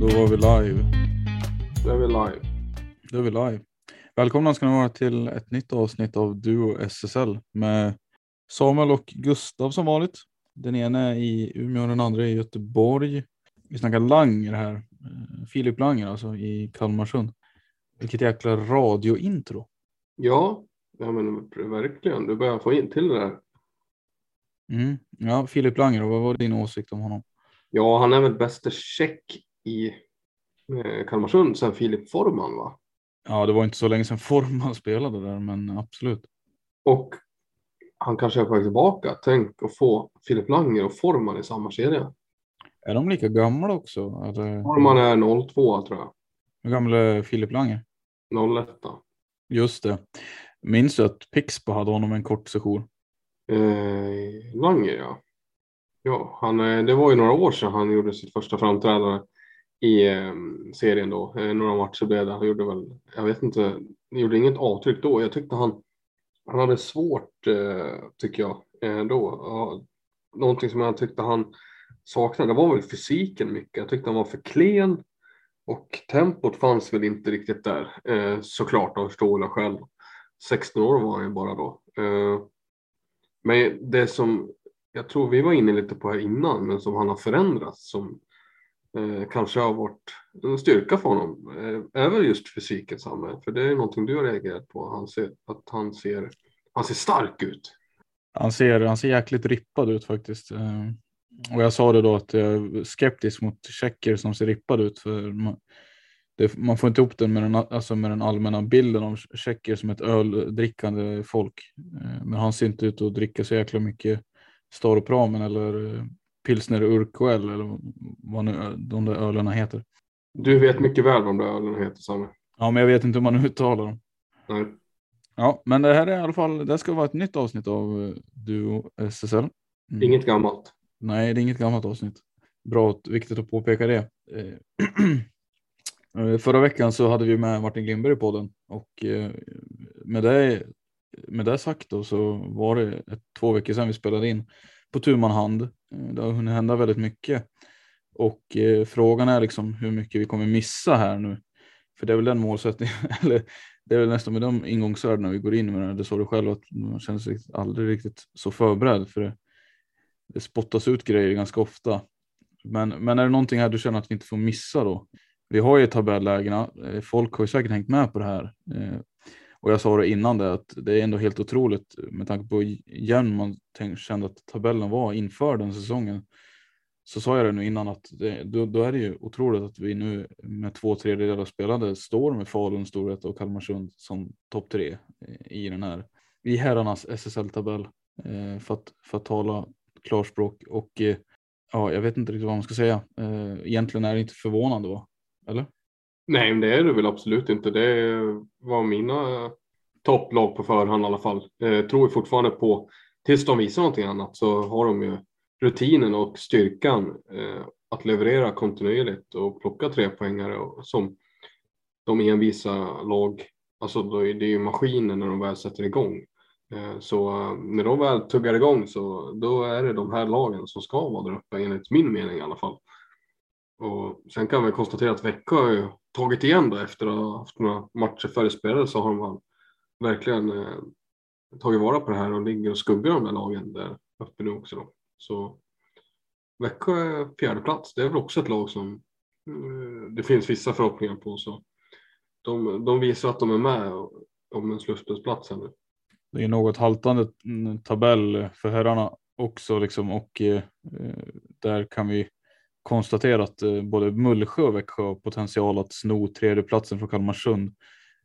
Då var vi live. Då är vi live. Då är vi live. Välkomna ska ni vara till ett nytt avsnitt av Duo SSL med Samuel och Gustav som vanligt. Den ena är i Umeå och den andra i Göteborg. Vi snackar Langer här. Eh, Filip Langer alltså i Kalmarsund. Vilket jäkla radiointro. Ja, ja men verkligen. Du börjar få in till det där. Mm. Ja, Filip Langer, vad var din åsikt om honom? Ja, han är väl bästa check i eh, Kalmarsund sen Filip Forman va? Ja, det var inte så länge sedan Forman spelade där, men absolut. Och han kanske är på väg tillbaka. Tänk att få Filip Langer och Forman i samma serie. Är de lika gamla också? Eller? Forman är 02 tror jag. Hur gammal är Filip Langer? 01. Just det. Minns du att Pixbo hade honom en kort session? Eh, Langer ja. Ja, han, eh, det var ju några år sedan han gjorde sitt första framträdande i eh, serien då. Eh, några matcher blev det. Han gjorde väl, jag vet inte, gjorde inget avtryck då. Jag tyckte han, han hade svårt, eh, tycker jag, eh, då. Ja, någonting som jag tyckte han saknade var väl fysiken mycket. Jag tyckte han var för klen och tempot fanns väl inte riktigt där. Eh, såklart av förståeliga skäl. 16 år var han ju bara då. Eh, men det som jag tror vi var inne lite på här innan, men som han har förändrats som eh, kanske har varit en styrka för honom eh, just fysiken Samme, för det är någonting du har reagerat på. Han ser, att han ser, han ser stark ut. Han ser, han ser jäkligt rippad ut faktiskt. Eh, och jag sa det då att jag är skeptisk mot tjecker som ser rippad ut. För man, det, man får inte ihop den med den, alltså med den allmänna bilden av tjecker som ett öldrickande folk. Eh, men han ser inte ut att dricka så jäkla mycket Staropramen eller eh, pilsner Urquell eller vad nu de där ölerna heter. Du vet mycket väl vad de där ölerna heter Samme. Ja, men jag vet inte hur man uttalar dem. Nej. Ja, men det här är i alla fall, det ska vara ett nytt avsnitt av eh, Duo SSL. Mm. Inget gammalt. Nej, det är inget gammalt avsnitt. Bra, viktigt att påpeka det. Eh, Förra veckan så hade vi med Martin Glimberg på den och eh, med det, med det sagt då så var det ett, två veckor sedan vi spelade in på tu man hand. Eh, det har hunnit hända väldigt mycket och eh, frågan är liksom hur mycket vi kommer missa här nu. För det är väl den målsättningen, eller det är väl nästan med de ingångsvärdena vi går in med det. Det sa du själv att man känner sig aldrig riktigt så förberedd för det, det spottas ut grejer ganska ofta. Men, men är det någonting här du känner att vi inte får missa då? Vi har ju tabellägena, eh, folk har ju säkert hängt med på det här. Eh, och jag sa det innan det att det är ändå helt otroligt med tanke på hur jämn man tänk, kände att tabellen var inför den säsongen. Så sa jag det nu innan att det, då, då är det ju otroligt att vi nu med två tredjedelar spelade står med Falun, Storvreta och Kalmarsund som topp tre eh, i den här i herrarnas SSL-tabell eh, för, att, för att tala klarspråk och eh, ja, jag vet inte riktigt vad man ska säga. Eh, egentligen är det inte förvånande, va? eller? Nej, men det är det väl absolut inte. Det var mina topplag på förhand i alla fall. Jag tror fortfarande på, tills de visar någonting annat så har de ju rutinen och styrkan eh, att leverera kontinuerligt och plocka tre poängare som de envisa lag, alltså det är ju maskiner när de väl sätter igång. Eh, så eh, när de väl tuggar igång så då är det de här lagen som ska vara där uppe enligt min mening i alla fall. Och sen kan vi konstatera att Växjö har ju tagit igen det efter att ha haft några matcher färdigspelade så har man verkligen eh, tagit vara på det här och ligger och skuggar de där lagen där uppe nu också. Då. Så Växjö fjärde plats, det är väl också ett lag som eh, det finns vissa förhoppningar på. Så de, de visar att de är med om en slutspelsplats nu. Det är något haltande tabell för herrarna också liksom och eh, eh där kan vi konstatera att eh, både Mullsjö och Växjö har potential att sno tredjeplatsen från Kalmarsund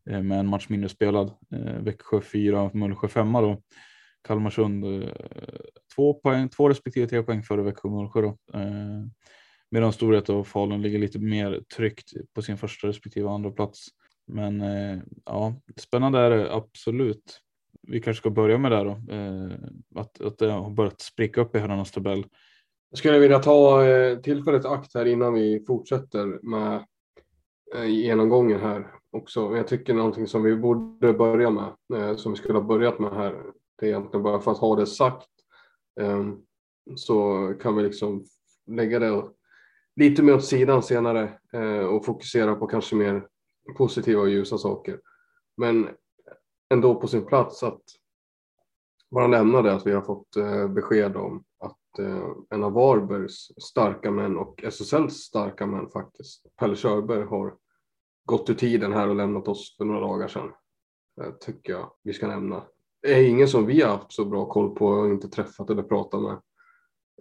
eh, med en match mindre spelad. Eh, Växjö fyra, Mullsjö femma då. Kalmarsund två, poäng, två respektive tre poäng före Växjö och Mullsjö. Då. Medan Storhet och Falun ligger lite mer tryggt på sin första respektive andra plats. Men ja, spännande är det absolut. Vi kanske ska börja med det då. Att, att det har börjat spricka upp i herrarnas tabell. Jag skulle vilja ta eh, tillfället akt här innan vi fortsätter med eh, genomgången här också. Jag tycker någonting som vi borde börja med, eh, som vi skulle ha börjat med här, det är egentligen bara för att ha det sagt, ehm, så kan vi liksom lägga det lite mer åt sidan senare och fokusera på kanske mer positiva och ljusa saker. Men ändå på sin plats att bara nämna det att vi har fått besked om Eh, en av Varbergs starka män och SSLs starka män faktiskt, Pelle Körberg, har gått ur tiden här och lämnat oss för några dagar sedan. Det tycker jag vi ska nämna. Det är ingen som vi har haft så bra koll på och inte träffat eller pratat med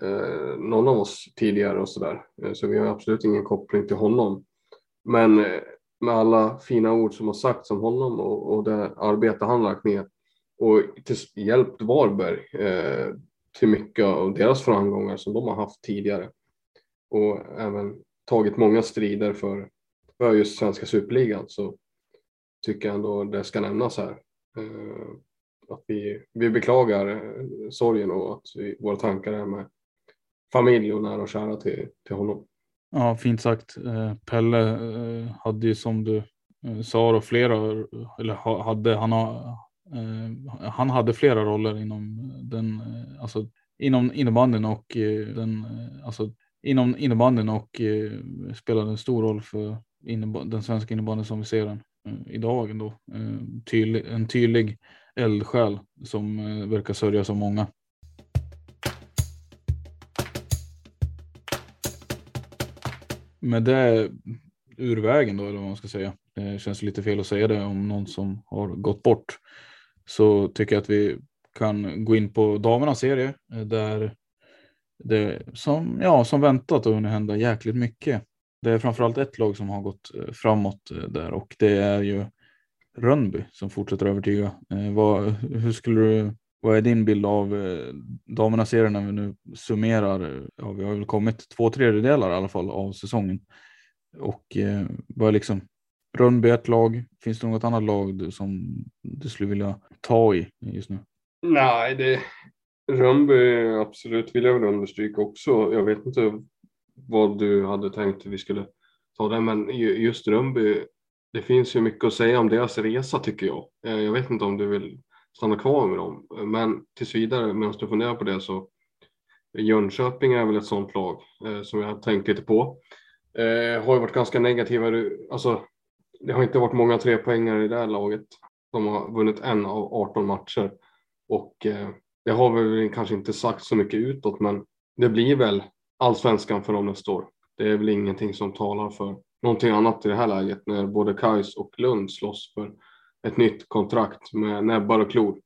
eh, någon av oss tidigare och sådär. där. så vi har absolut ingen koppling till honom. Men med alla fina ord som har sagts om honom och, och det arbete han lagt ner och till hjälpt Varberg eh, till mycket av deras framgångar som de har haft tidigare. Och även tagit många strider för, för just svenska superligan så tycker jag ändå det ska nämnas här. Eh, att vi, vi beklagar eh, sorgen och att vi, våra tankar är med familj och nära och kära till, till honom. Ja, fint sagt. Eh, Pelle eh, hade ju som du sa då flera, eller hade, han har, Eh, han hade flera roller inom eh, den, eh, alltså inom innebandyn och den, alltså inom innebandyn och spelade en stor roll för den svenska innebandyn som vi ser den idag ändå. Tydlig, en tydlig eldsjäl som verkar sörjas av många. Med det ur vägen då, eller vad man ska säga. Det känns lite fel att säga det om någon som har gått bort så tycker jag att vi kan gå in på damernas serie eh, där det som, ja, som väntat har hunnit hända jäkligt mycket. Det är framförallt ett lag som har gått eh, framåt eh, där och det är ju Rönnby som fortsätter övertyga. Vad, hur skulle du, vad är din bild av damernas serie när vi nu summerar? Ja, vi har väl kommit två tredjedelar i alla fall av säsongen. Och vad är liksom Rönnby ett lag. Finns det något annat lag som du skulle vilja ta i just nu? Nej, det Rönnby absolut vill jag väl understryka också. Jag vet inte vad du hade tänkt vi skulle ta det, men just Rönnby. Det finns ju mycket att säga om deras resa tycker jag. Eh, jag vet inte om du vill stanna kvar med dem, men tills vidare medan du funderar på det så Jönköping är väl ett sånt lag eh, som jag har tänkt lite på. Eh, har ju varit ganska negativa, alltså det har inte varit många trepoängare i det här laget. De har vunnit en av 18 matcher och eh, det har väl kanske inte sagt så mycket utåt, men det blir väl allsvenskan för dem nästa år. Det är väl ingenting som talar för någonting annat i det här läget när både Kais och Lund slåss för ett nytt kontrakt med näbbar och klor.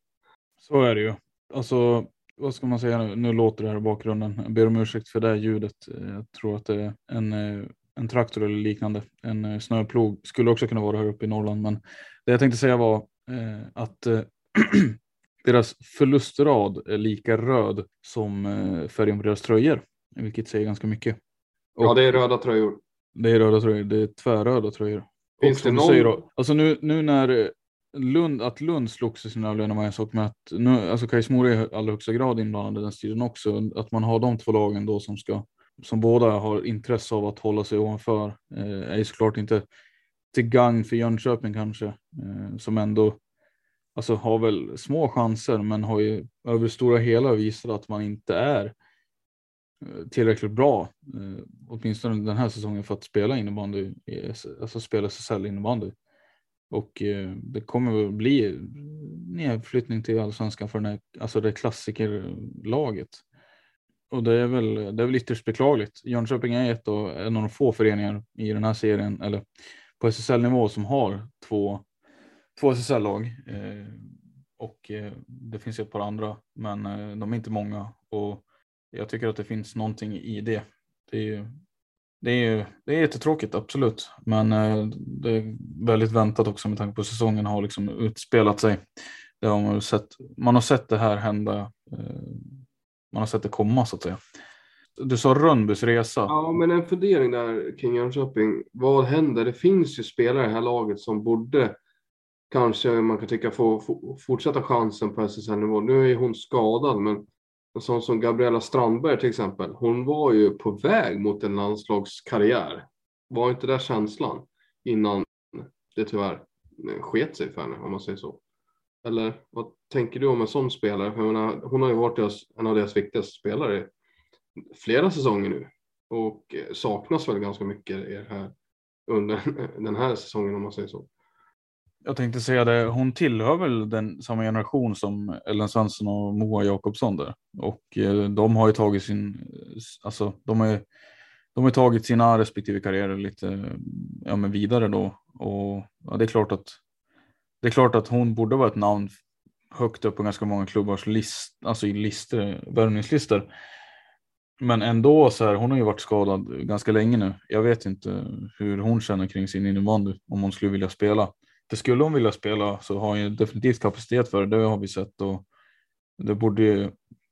Så är det ju. Alltså, vad ska man säga nu? Nu låter det här i bakgrunden. Jag ber om ursäkt för det ljudet. Jag tror att det är en eh, en traktor eller liknande. En eh, snöplog skulle också kunna vara här uppe i Norrland. Men det jag tänkte säga var att eh, deras förlustrad är lika röd som färgen på deras tröjor. vilket säger ganska mycket. ja, det är röda tröjor. Det är röda tröjor, det är tvärröda tröjor. Finns Och det någon- säger då, alltså nu, nu när Lund, att Lund slogs i sina överlevnad var en sak, men att nu, alltså Kais Mora är i allra högsta grad inblandad i den striden också. Att man har de två lagen då som ska, som båda har intresse av att hålla sig ovanför, eh, är såklart inte till gagn för Jönköping kanske, eh, som ändå alltså har väl små chanser, men har ju över det stora hela visat att man inte är eh, tillräckligt bra, eh, åtminstone den här säsongen för att spela innebandy, eh, alltså spela SSL innebandy. Och eh, det kommer väl bli nedflyttning till allsvenskan för den här, alltså det klassikerlaget. Och det är väl, det är väl ytterst beklagligt. Jönköping är ett av, en av de få föreningar i den här serien, eller på SSL-nivå som har två, två SSL-lag. Eh, och eh, det finns ett par andra, men eh, de är inte många. Och jag tycker att det finns någonting i det. Det är ju det är ju det är jättetråkigt, absolut. Men eh, det är väldigt väntat också med tanke på säsongen har liksom utspelat sig. Det har man, sett, man har sett det här hända. Eh, man har sett det komma så att säga. Du sa Rönnbys resa. Ja, men en fundering där kring Jönköping. Vad händer? Det finns ju spelare i det här laget som borde kanske man kan tycka få, få fortsätta chansen på SSL-nivå. Nu är hon skadad, men en sån som Gabriella Strandberg till exempel. Hon var ju på väg mot en landslagskarriär. Var inte det känslan innan det tyvärr sket sig för henne, om man säger så? Eller vad tänker du om en sån spelare? För menar, hon har ju varit deras, en av deras viktigaste spelare flera säsonger nu och eh, saknas väl ganska mycket i här, under den här säsongen om man säger så. Jag tänkte säga det, hon tillhör väl den samma generation som Ellen Svensson och Moa Jakobsson där. Och eh, de har ju tagit sin, eh, alltså de har ju de har tagit sina respektive karriärer lite ja, men vidare då. Och ja, det är klart att det är klart att hon borde vara ett namn högt upp på ganska många klubbars list, alltså i listor, värvningslistor. Men ändå så här, hon har ju varit skadad ganska länge nu. Jag vet inte hur hon känner kring sin innebandy, om hon skulle vilja spela. Det skulle hon vilja spela så har hon ju definitivt kapacitet för det, det har vi sett. Och det borde ju,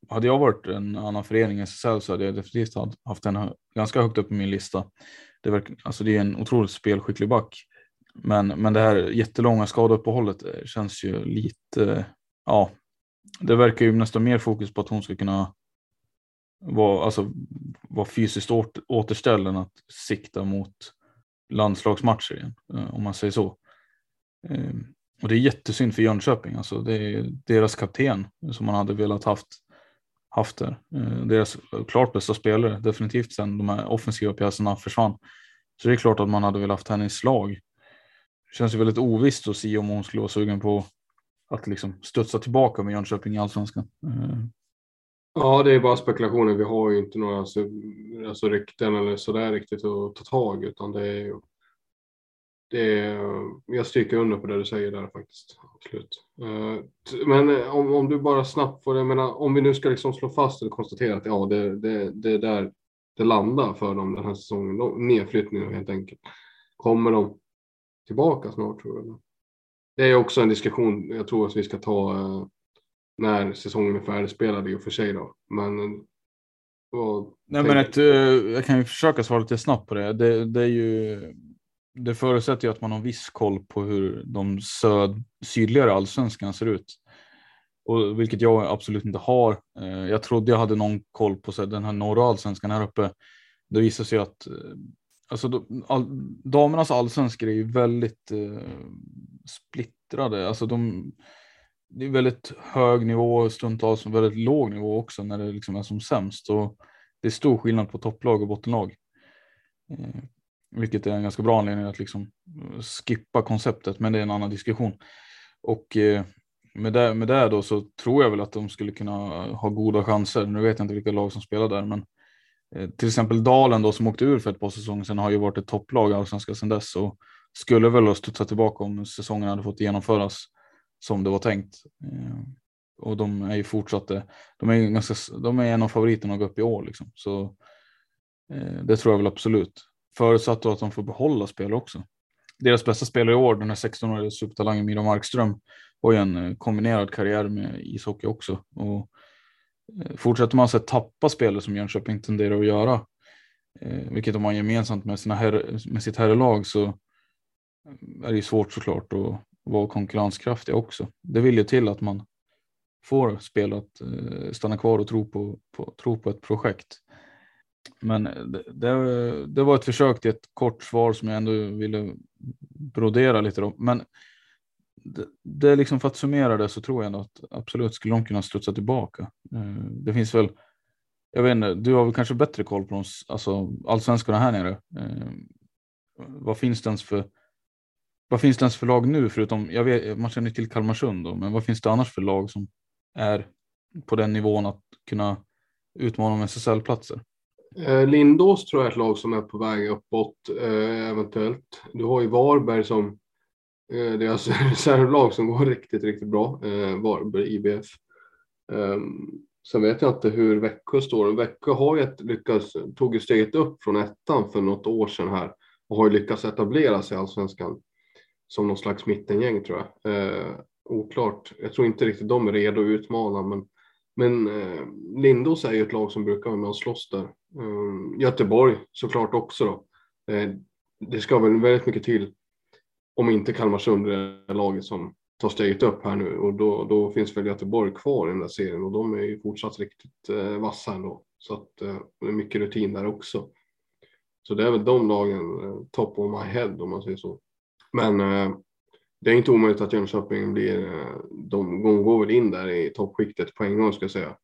hade jag varit en annan förening än SSL så hade jag definitivt haft henne ganska högt upp på min lista. Det, verkar, alltså det är en otroligt spelskicklig back. Men, men det här jättelånga skadeuppehållet känns ju lite, ja, det verkar ju nästan mer fokus på att hon ska kunna vara, alltså, var fysiskt återställd än att sikta mot landslagsmatcher igen, eh, om man säger så. Ehm, och det är jättesynd för Jönköping, alltså det är deras kapten som man hade velat haft, haft där. Eh, deras klart bästa spelare, definitivt sen de här offensiva pjäserna försvann. Så det är klart att man hade velat haft henne i slag. Det känns ju väldigt ovisst att se om hon skulle vara sugen på att liksom studsa tillbaka med Jönköping i allsvenskan. Ehm, Ja, det är bara spekulationer. Vi har ju inte några alltså, rykten eller sådär riktigt att ta tag utan det är ju. Det är, jag stryker under på det du säger där faktiskt. Absolut. Eh, men eh, om, om du bara snabbt får, jag menar, om vi nu ska liksom slå fast eller konstatera att ja, det, det, det är där det landar för dem den här säsongen. Då- Nedflyttningen helt enkelt. Kommer de tillbaka snart tror du? Det är också en diskussion jag tror att vi ska ta eh, när säsongen är färdigspelad i och för sig då. Men Nej, men ett, eh, jag kan ju försöka svara lite snabbt på det. Det, det är ju. Det förutsätter ju att man har viss koll på hur de söd, sydligare allsvenskan ser ut. Och, vilket jag absolut inte har. Eh, Jag trodde jag hade någon koll på så den här norra allsvenskan här uppe. Det visar sig att eh, alltså, all, damernas allsvenskor är ju väldigt eh, splittrade. Alltså, de, det är väldigt hög nivå och stundtals väldigt låg nivå också när det liksom är som sämst. Och det är stor skillnad på topplag och bottenlag. Eh, vilket är en ganska bra anledning att liksom eh, skippa konceptet, men det är en annan diskussion. Och eh, med det, med det då så tror jag väl att de skulle kunna ha goda chanser. Nu vet jag inte vilka lag som spelar där, men eh, till exempel Dalen då som åkte ur för ett par säsonger sedan har ju varit ett topplag i allsvenskan sedan dess och skulle väl ha studsat tillbaka om säsongen hade fått genomföras som det var tänkt. Eh, och de är ju fortsatte. Eh, de är, ju ganska, de är en av favoriterna att gå upp i år liksom. Så eh, det tror jag väl absolut. Förutsatt då att de får behålla spelare också. Deras bästa spelare i år, den här 16-åriga supertalangen Mira Markström, har ju en eh, kombinerad karriär med ishockey också. Och eh, fortsätter man att tappa spelare som Jönköping tenderar att göra, vilket de har gemensamt med, sina herre, med sitt herrlag så är det ju svårt såklart att vara konkurrenskraftiga också. Det vill ju till att man får spela att eh, stanna kvar och tro på, på, tro på ett projekt. Men eh, det, det, det, var ett försök till ett kort svar som jag ändå ville brodera lite om. Men det, det är liksom för att summera det så tror jag ändå att absolut skulle de kunna studsa tillbaka. Eh, det finns väl, jag vet inte, du har väl kanske bättre koll på de, alltså allsvenskarna här nere. Vad finns det ens för vad finns det ens för lag nu förutom, jag vet, man känner till Kalmarsund då, men vad finns det annars för lag som är på den nivån att kunna utmana om SSL-platser? Eh, Lindås tror jag är ett lag som är på väg uppåt eh, eventuellt. Du har ju Varberg som eh, deras reservlag som går riktigt, riktigt bra. Eh, Varberg IBF. Eh, sen vet jag inte hur Växjö står. Växjö har ju lyckats, tog ju steget upp från ettan för något år sedan här och har ju lyckats etablera sig i allsvenskan som någon slags mittengäng tror jag. Eh, oklart. Jag tror inte riktigt de är redo att utmana, men, men eh, Lindås är ju ett lag som brukar vara med och slåss där. Eh, Göteborg såklart också då. Eh, det ska väl väldigt mycket till om inte Kalmarsund är laget som tar steget upp här nu och då, då finns väl Göteborg kvar i den där serien och de är ju fortsatt riktigt eh, vassa ändå. Så att eh, det är mycket rutin där också. Så det är väl de lagen, eh, top of my head om man säger så. Men eh, det är inte omöjligt att Jönköping blir, eh, de, de går väl in där i toppskiktet på en gång ska jag säga.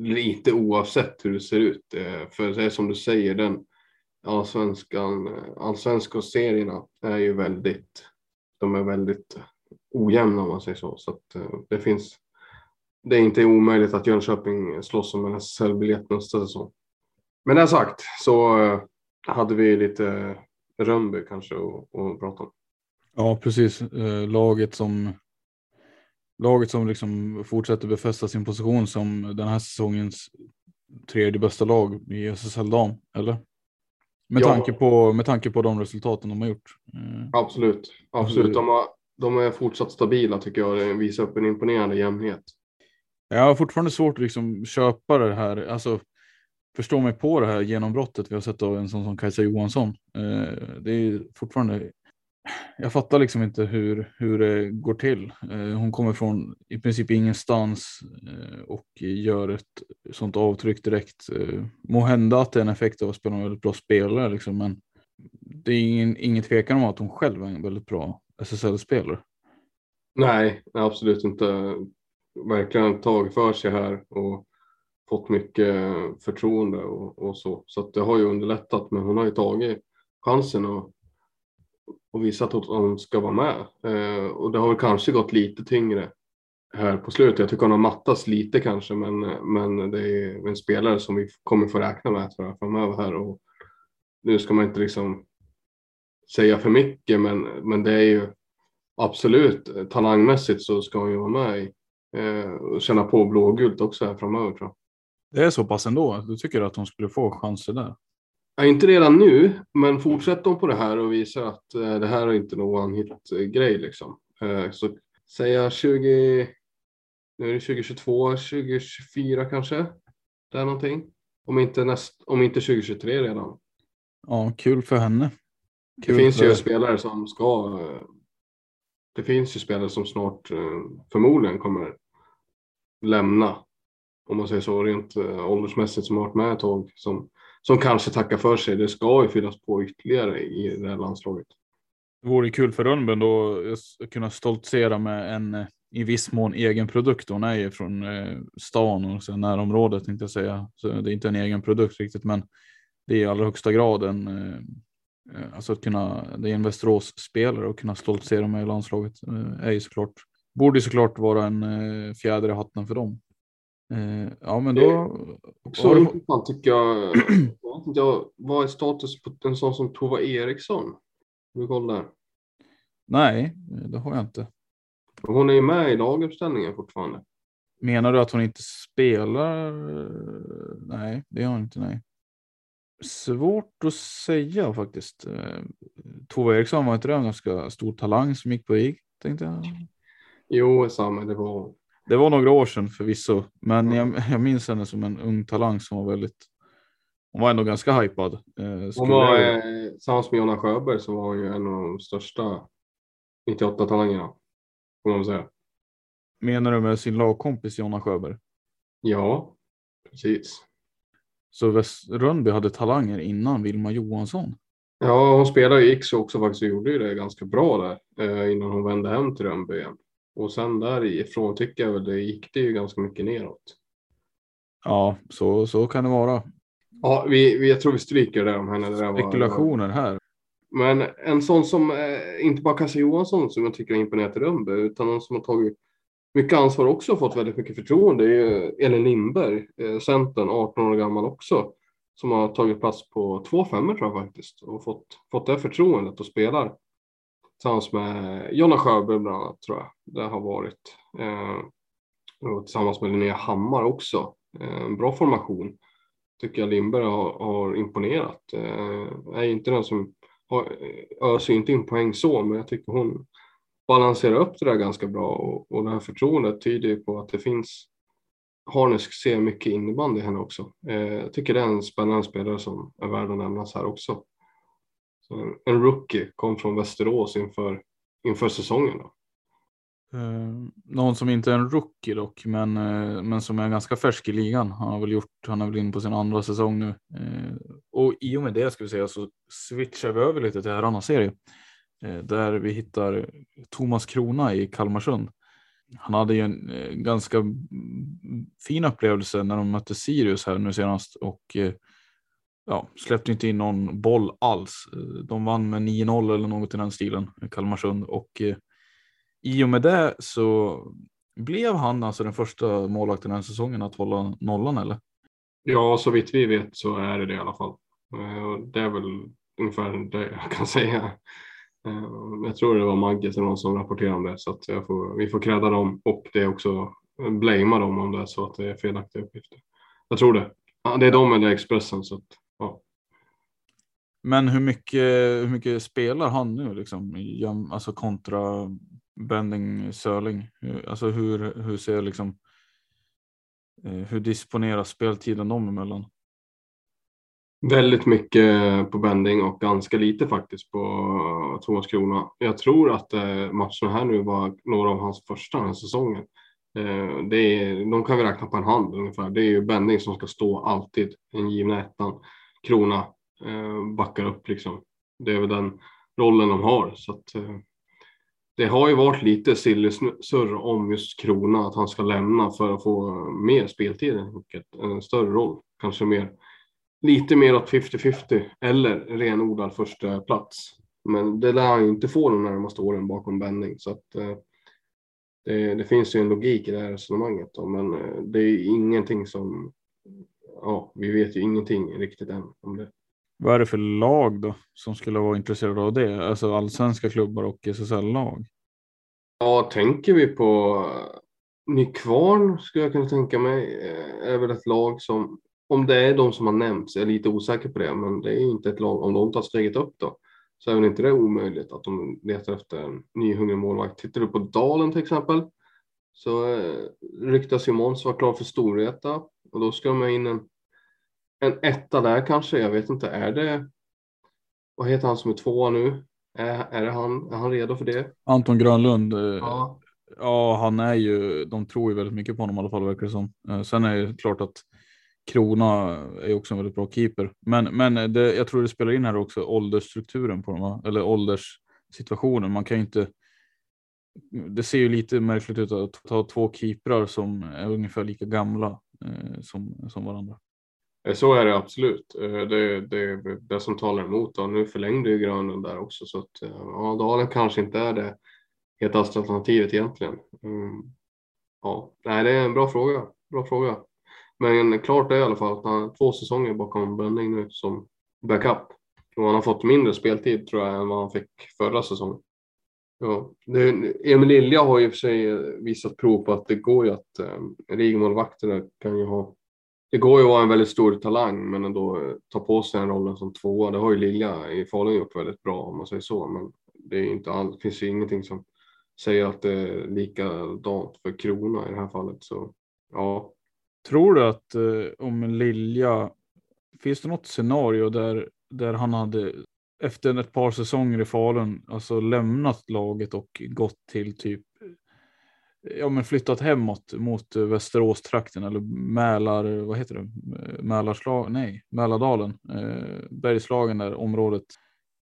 Lite oavsett hur det ser ut. Eh, för det är som du säger, den allsvenskan, eh, allsvenska serierna är ju väldigt, de är väldigt ojämna om man säger så. Så att eh, det finns, det är inte omöjligt att Jönköping slåss om en SSL-biljett nästa säsong. Men det sagt så hade vi lite Rönnby kanske att prata om. Ja, precis. Eh, laget som laget som liksom fortsätter befästa sin position som den här säsongens tredje bästa lag i SSL dam, eller? Med, ja. tanke på, med tanke på de resultaten de har gjort. Eh, absolut, absolut. De, har, de är fortsatt stabila tycker jag. Det visar upp en imponerande jämnhet. Jag har fortfarande svårt att liksom köpa det här, alltså förstå mig på det här genombrottet vi har sett av en sån som Kajsa Johansson. Eh, det är fortfarande jag fattar liksom inte hur, hur det går till. Eh, hon kommer från i princip ingenstans eh, och gör ett sånt avtryck direkt. Eh, må hända att det är en effekt av att spela en väldigt bra spelare, liksom, men det är ingen, ingen tvekan om att hon själv är en väldigt bra SSL-spelare. Nej, absolut inte. Verkligen tagit för sig här och fått mycket förtroende och, och så. Så det har ju underlättat, men hon har ju tagit chansen och och visat att hon ska vara med. Eh, och det har väl kanske gått lite tyngre här på slutet. Jag tycker hon har mattats lite kanske, men, men det är en spelare som vi kommer få räkna med tror jag, framöver här. Och nu ska man inte liksom säga för mycket, men, men det är ju absolut eh, talangmässigt så ska hon ju vara med i, eh, och känna på blågult också här framöver tror jag. Det är så pass ändå? Du tycker att hon skulle få chanser där? Ja, inte redan nu, men fortsätter de på det här och visar att eh, det här är inte någon hit-grej liksom. Eh, så säga 20, nu är det 2022, 2024 kanske. Det är någonting. Om inte, näst, om inte 2023 redan. Ja, kul för henne. Kul det finns för... ju spelare som ska. Eh, det finns ju spelare som snart förmodligen kommer lämna. Om man säger så rent åldersmässigt som har varit med ett tag. Som som kanske tackar för sig. Det ska ju fyllas på ytterligare i det här landslaget. Det vore kul för Rönnben då att kunna stoltsera med en eh, i viss mån egen produkt. Hon är ju från eh, stan och så närområdet tänkte jag säga. Så det är inte en egen produkt riktigt, men det är i allra högsta grad en eh, Alltså att kunna, det är en Västerås-spelare och kunna stoltsera med i landslaget är ju såklart, borde såklart vara en fjäder i hatten för dem. Eh, ja, men då. Så intressant tycker jag. jag. Vad är status på en sån som Tova Eriksson? Du kollar. Nej, det har jag inte. Hon är ju med i laguppställningen fortfarande. Menar du att hon inte spelar? Nej, det gör hon inte. Nej. Svårt att säga faktiskt. Eh, Tova Eriksson var inte det en ganska stor talang som gick på IG, tänkte jag. Jo, samma. Det var det var några år sedan förvisso, men jag, jag minns henne som en ung talang som var väldigt. Hon var ändå ganska hypad. Eh, hon var eh, tillsammans med Jonna Sjöberg så var hon ju en av de största 98 talangerna. Får man säga. Menar du med sin lagkompis Jonna Sjöberg? Ja, precis. Så Rönnby hade talanger innan Vilma Johansson? Ja, hon spelade i Ikso också faktiskt och gjorde ju det ganska bra där eh, innan hon vände hem till Rönnby igen. Och sen därifrån tycker jag väl det gick det ju ganska mycket neråt. Ja, så, så kan det vara. Ja, vi, vi, jag tror vi stryker det om henne. Det Spekulationer här. Men en sån som, eh, inte bara Kasse Johansson som jag tycker har imponerat i Rönnby, utan någon som har tagit mycket ansvar också och fått väldigt mycket förtroende är ju Elin Lindberg, eh, Centern, 18 år gammal också, som har tagit plats på två femmor tror jag faktiskt och fått, fått det förtroendet och spelar tillsammans med Jonna Sjöberg bland annat tror jag det har varit. Eh, och tillsammans med Linnea Hammar också. Eh, en bra formation tycker jag Lindberg har, har imponerat. Eh, är inte den som har, eh, öser inte in poäng så, men jag tycker hon balanserar upp det där ganska bra och, och det här förtroendet tyder ju på att det finns Harnesk ser mycket innebandy i henne också. Eh, jag tycker det är en spännande spelare som är värd att nämnas här också. Så en rookie kom från Västerås inför, inför säsongen. Då. Eh, någon som inte är en rookie dock, men, eh, men som är ganska färsk i ligan. Han har väl gjort, han är väl inne på sin andra säsong nu. Eh, och i och med det ska vi säga så switchar vi över lite till herrarnas serie. Eh, där vi hittar Thomas Krona i Kalmarsund. Han hade ju en eh, ganska fin upplevelse när de mötte Sirius här nu senast och eh, ja, släppte inte in någon boll alls. Eh, de vann med 9-0 eller något i den stilen, Kalmarsund. Och eh, i och med det så blev han alltså den första målvakten den säsongen att hålla nollan eller? Ja, så vitt vi vet så är det det i alla fall. Eh, det är väl ungefär det jag kan säga. Eh, jag tror det var Magge eller någon som rapporterade om det så att får, vi får kräda dem och det är också blamea dem om det är så att det är felaktiga uppgifter. Jag tror det. Det är de eller Expressen så att Ja. Men hur mycket, hur mycket spelar han nu liksom? Alltså kontra Bending Sörling? Alltså hur, hur ser liksom eh, hur disponeras speltiden dem emellan? Väldigt mycket på Bending och ganska lite faktiskt på Thomas Krona. Jag tror att eh, matcherna här nu var några av hans första den här säsongen. Eh, det är, de kan vi räkna på en hand ungefär. Det är ju Bending som ska stå alltid, den givna ettan. Krona eh, backar upp liksom. Det är väl den rollen de har. Så att, eh, det har ju varit lite sillissurr om just Krona, att han ska lämna för att få mer speltid, en större roll, kanske mer, lite mer åt 50-50 eller renodlad första plats. Men det lär han ju inte få de närmaste åren bakom Benning så att eh, det, det, finns ju en logik i det här resonemanget då, men eh, det är ingenting som ja, vi vet ju ingenting riktigt än om det. Vad är det för lag då som skulle vara intresserade av det? Alltså allsvenska klubbar och SSL-lag? Ja, tänker vi på Nykvarn skulle jag kunna tänka mig eh, är väl ett lag som om det är de som har nämnts, jag är lite osäker på det, men det är inte ett lag, om de tar steget upp då, så är väl inte det omöjligt att de letar efter en ny hungrig målvakt. Tittar du på Dalen till exempel, så eh, ryktas ju Måns vara klar för Storvreta och då ska de in en, en etta där kanske. Jag vet inte, är det? Vad heter han som är tvåa nu? Är, är, han, är han redo för det? Anton Grönlund. Eh, ja. ja, han är ju. De tror ju väldigt mycket på honom i alla fall verkar det som. Eh, sen är det klart att Krona är också en väldigt bra keeper, men, men det, jag tror det spelar in här också åldersstrukturen på dem, eller ålderssituationen. Man kan ju inte det ser ju lite märkligt ut att ta två keeprar som är ungefär lika gamla Eh, som, som varandra. Eh, så är det absolut. Eh, det, det är det som talar emot. Och nu förlängde ju Grönlund där också så att ja, Dalen kanske inte är det hetaste alternativet egentligen. Mm. Ja, nej, det är en bra fråga. Bra fråga. Men klart är i alla fall att han har två säsonger bakom Bönning nu som backup. Och han har fått mindre speltid tror jag än vad han fick förra säsongen. Ja, Emil Lilja har ju för sig eh, visat prov på att det går ju att eh, rigmålvakterna kan ju ha. Det går ju att vara en väldigt stor talang men ändå eh, ta på sig den rollen som tvåa. Det har ju Lilja i Falun gjort väldigt bra om man säger så. Men det är inte all, finns ju ingenting som säger att det är likadant för Krona i det här fallet. Så ja. Tror du att eh, om Lilja, finns det något scenario där, där han hade efter ett par säsonger i Falun, alltså lämnat laget och gått till typ ja, men flyttat hemåt mot Västerås-trakten eller Mälar, vad heter det? Mälarslag, nej, Mälardalen, eh, Bergslagen där området,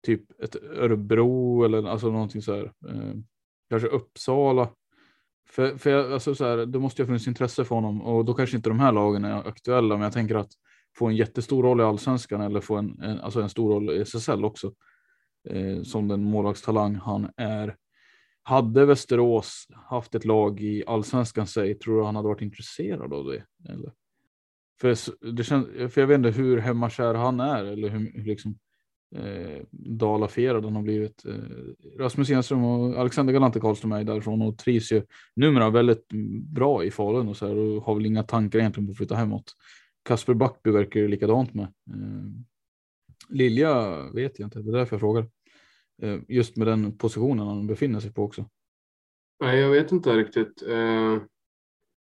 typ ett Örebro eller alltså någonting så här. Eh, kanske Uppsala. För, för jag, alltså så här, det måste ju ha funnits intresse för honom och då kanske inte de här lagen är aktuella, men jag tänker att få en jättestor roll i allsvenskan eller få en, en alltså en stor roll i SSL också. Eh, som den målvaktstalang han är hade Västerås haft ett lag i allsvenskan sig, tror du han hade varit intresserad av det? Eller? För, det känns, för jag vet inte hur hemmakär han är eller hur, hur liksom, eh, dalafierad han har blivit. Eh, Rasmus Enström och Alexander Galante Karlström är därifrån och trivs ju numera väldigt bra i Falun och så här och har väl inga tankar egentligen på att flytta hemåt. Kasper Backby verkar ju likadant med. Eh, Lilja vet jag inte, det är därför jag frågar. Eh, just med den positionen han befinner sig på också. Nej, jag vet inte riktigt eh,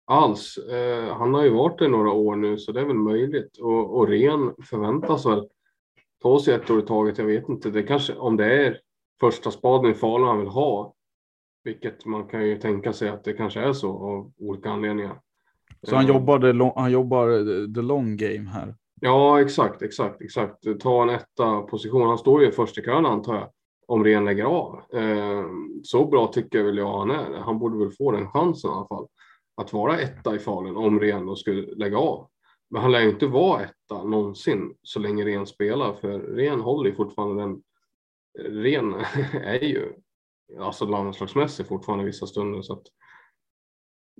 alls. Eh, han har ju varit det några år nu så det är väl möjligt och, och Ren förväntas väl ta sig ett år i taget. Jag vet inte. Det kanske om det är första spaden i Falun han vill ha, vilket man kan ju tänka sig att det kanske är så av olika anledningar. Så han jobbar, han jobbar the long game här? Ja, exakt, exakt, exakt. Ta en etta position. Han står ju i kön antar jag om Ren lägger av. Eh, så bra tycker jag väl jag han är. Han borde väl få den chansen i alla fall. Att vara etta i Falun om Ren då skulle lägga av. Men han lär ju inte vara etta någonsin så länge Ren spelar för Ren håller ju fortfarande den. Ren är ju alltså landslagsmässigt fortfarande vissa stunder så att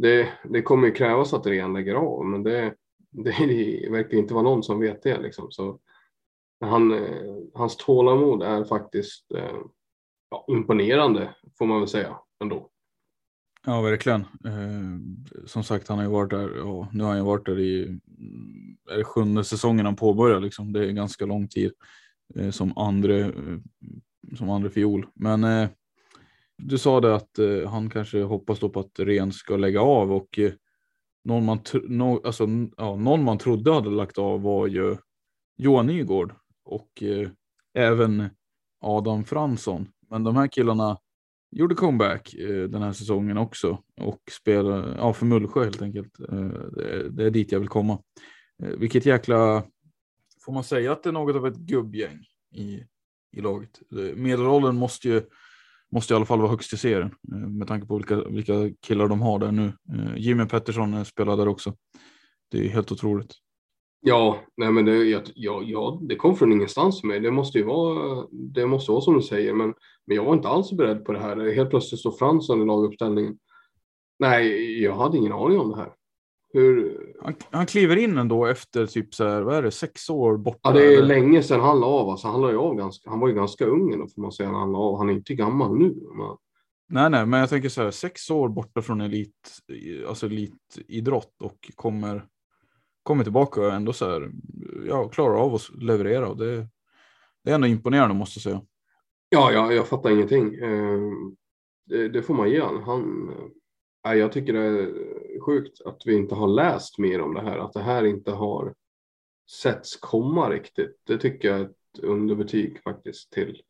det, det kommer ju krävas att Ren lägger av men det, det, verkar inte vara någon som vet det liksom. Så han, eh, hans tålamod är faktiskt eh, ja, imponerande får man väl säga ändå. Ja, verkligen. Eh, som sagt, han har ju varit där och nu har han ju varit där i är det sjunde säsongen han påbörjar. Liksom. Det är ganska lång tid eh, som andra eh, som andra fiol. Men eh, du sa det att eh, han kanske hoppas då på att Ren ska lägga av och eh, någon man, no, alltså, ja, någon man trodde hade lagt av var ju Johan Nygård och eh, även Adam Fransson. Men de här killarna gjorde comeback eh, den här säsongen också och spelade ja, för Mullsjö helt enkelt. Eh, det, det, är dit jag vill komma. Eh, vilket jäkla, får man säga att det är något av ett gubbgäng i, i laget. Eh, medelåldern måste ju måste i alla fall vara högst i serien eh, med tanke på vilka, vilka killar de har där nu. Eh, Jimmy Pettersson eh, spelar där också. Det är helt otroligt. Ja, nej men det, jag, jag, det kom från ingenstans för mig. Det måste ju vara, det måste vara som du säger, men, men jag var inte alls beredd på det här. Helt plötsligt står Fransson i laguppställningen. Nej, jag hade ingen aning om det här. Hur... Han, han kliver in ändå efter typ så här, vad är det, sex år borta? Ja, det är länge sedan han la av. Alltså, han, la av ganska, han var ju ganska ung då, får man säga när han la av. Han är inte gammal nu. Men... Nej, nej, men jag tänker så här, sex år borta från elit, alltså elitidrott och kommer kommer tillbaka och ändå så här, ja, klarar av att leverera och det, det är ändå imponerande måste jag säga. Ja, ja jag fattar ingenting. Eh, det, det får man ge han. han jag tycker det är sjukt att vi inte har läst mer om det här, att det här inte har setts komma riktigt. Det tycker jag är ett underbetyg faktiskt till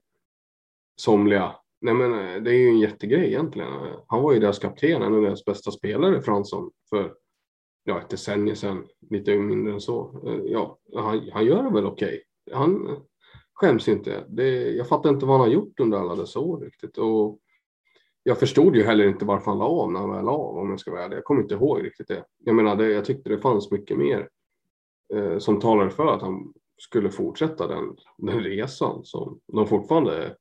somliga. Nej, men eh, det är ju en jättegrej egentligen. Han var ju deras kapten, en av deras bästa spelare, Fransson, för ja, ett decennium sedan, lite mindre än så. Eh, ja, han, han gör det väl okej. Okay. Han skäms inte. Det, jag fattar inte vad han har gjort under alla dessa år riktigt. Och jag förstod ju heller inte varför han la av när han väl la av om jag ska vara ärlig. Jag kommer inte ihåg riktigt det. Jag menar, det, jag tyckte det fanns mycket mer eh, som talade för att han skulle fortsätta den, den resan som de fortfarande är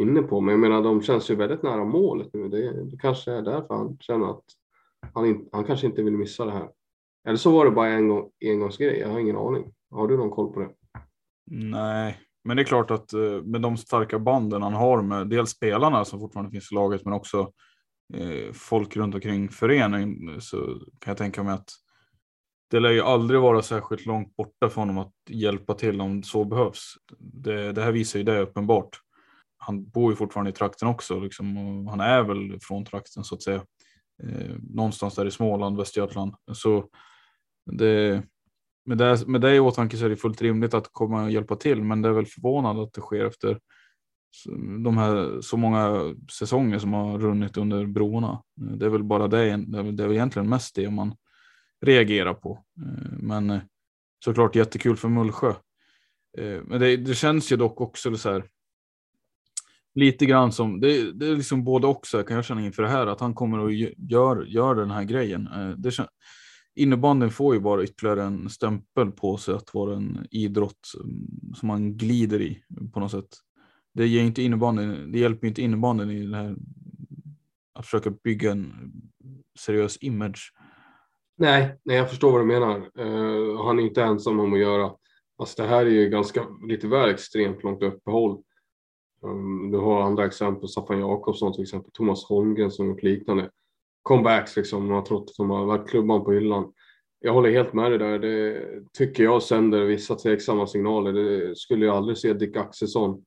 inne på. Men jag menar, de känns ju väldigt nära målet nu. Det, det kanske är därför han känner att han, in, han kanske inte vill missa det här. Eller så var det bara en gång, engångsgrej. Jag har ingen aning. Har du någon koll på det? Nej, men det är klart att eh, med de starka banden han har med dels spelarna som fortfarande finns i laget, men också eh, folk runt omkring föreningen så kan jag tänka mig att det lär ju aldrig vara särskilt långt borta för honom att hjälpa till om så behövs. Det, det här visar ju det uppenbart. han bor ju fortfarande i trakten också liksom, och han är väl från trakten så att säga. Eh, någonstans där i Småland, Västergötland. Så det, med, det, med det i åtanke så är det fullt rimligt att komma och hjälpa till, men det är väl förvånande att det sker efter de här så många säsonger som har runnit under broarna. Det är väl bara det, det är väl egentligen mest det man reagerar på. Eh, men eh, såklart jättekul för Mullsjö. Eh, men det, det känns ju dock också så här. Lite grann som det, det är liksom både också kan jag känna inför det här att han kommer och gör, gör den här grejen. Det innebanden innebandyn får ju bara ytterligare en stämpel på sig att vara en idrott mm, som man glider i på något sätt. Det ger inte det hjälper inte innebandyn i det här att försöka bygga en seriös image. Nej, nej, jag förstår vad du menar. Uh, han är inte ensam om att göra. Alltså det här är ju ganska lite väl extremt långt uppehåll. Um, du har andra exempel, Staffan Jakobsson till exempel, Thomas Holmgren som gjort liknande comebacks liksom. Man har trott att de har lagt klubban på hyllan. Jag håller helt med dig där. Det tycker jag sänder vissa tveksamma signaler. Det skulle jag aldrig se Dick Axelsson.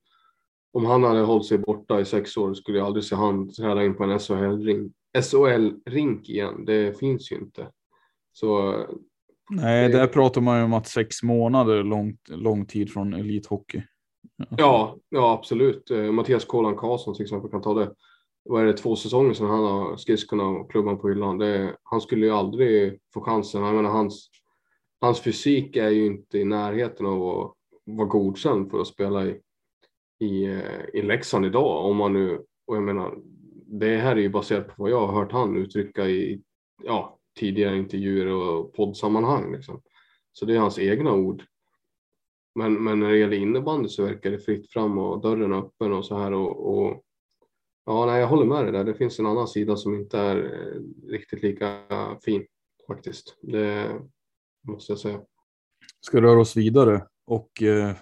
Om han hade hållit sig borta i sex år skulle jag aldrig se han träda in på en SHL-ring. SHL-rink igen, det finns ju inte. Så, Nej, det, där pratar man ju om att sex månader långt, lång tid från elithockey. Ja, ja absolut. Eh, Mattias Kolan Karlsson till exempel kan ta det. Vad är det, två säsonger sedan han har skridskorna och klubban på hyllan. Det, han skulle ju aldrig få chansen. Jag menar, hans, hans fysik är ju inte i närheten av att vara godkänd för att spela i, i, eh, i Leksand idag. Om man nu, och jag menar, det här är ju baserat på vad jag har hört han uttrycka i ja, tidigare intervjuer och poddsammanhang. Liksom. Så det är hans egna ord. Men, men när det gäller innebandy så verkar det fritt fram och dörren öppen och så här. Och, och, ja, nej, jag håller med dig där. Det finns en annan sida som inte är eh, riktigt lika fin faktiskt. Det måste jag säga. Ska röra oss vidare och eh,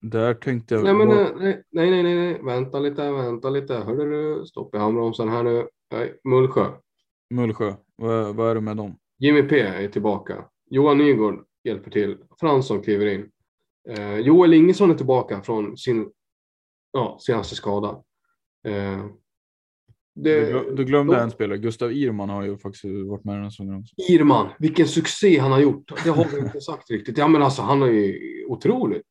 där tänkte jag. Nej, men, bara... nej, nej, nej, nej, vänta lite, vänta lite. Hörde du? Stopp i handbromsen här nu. Nej, Mullsjö. Mullsjö, vad, vad är det med dem? Jimmy P är tillbaka. Johan Nygård hjälper till. Fransson kliver in. Eh, Joel Ingesson är tillbaka från sin ja, senaste skada. Eh, det, du, glömde då, en spelare. Gustav Irman har ju faktiskt varit med den här säsongen också. Irman, vilken succé han har gjort. Det har vi inte sagt riktigt. Ja, men alltså, han är ju otroligt.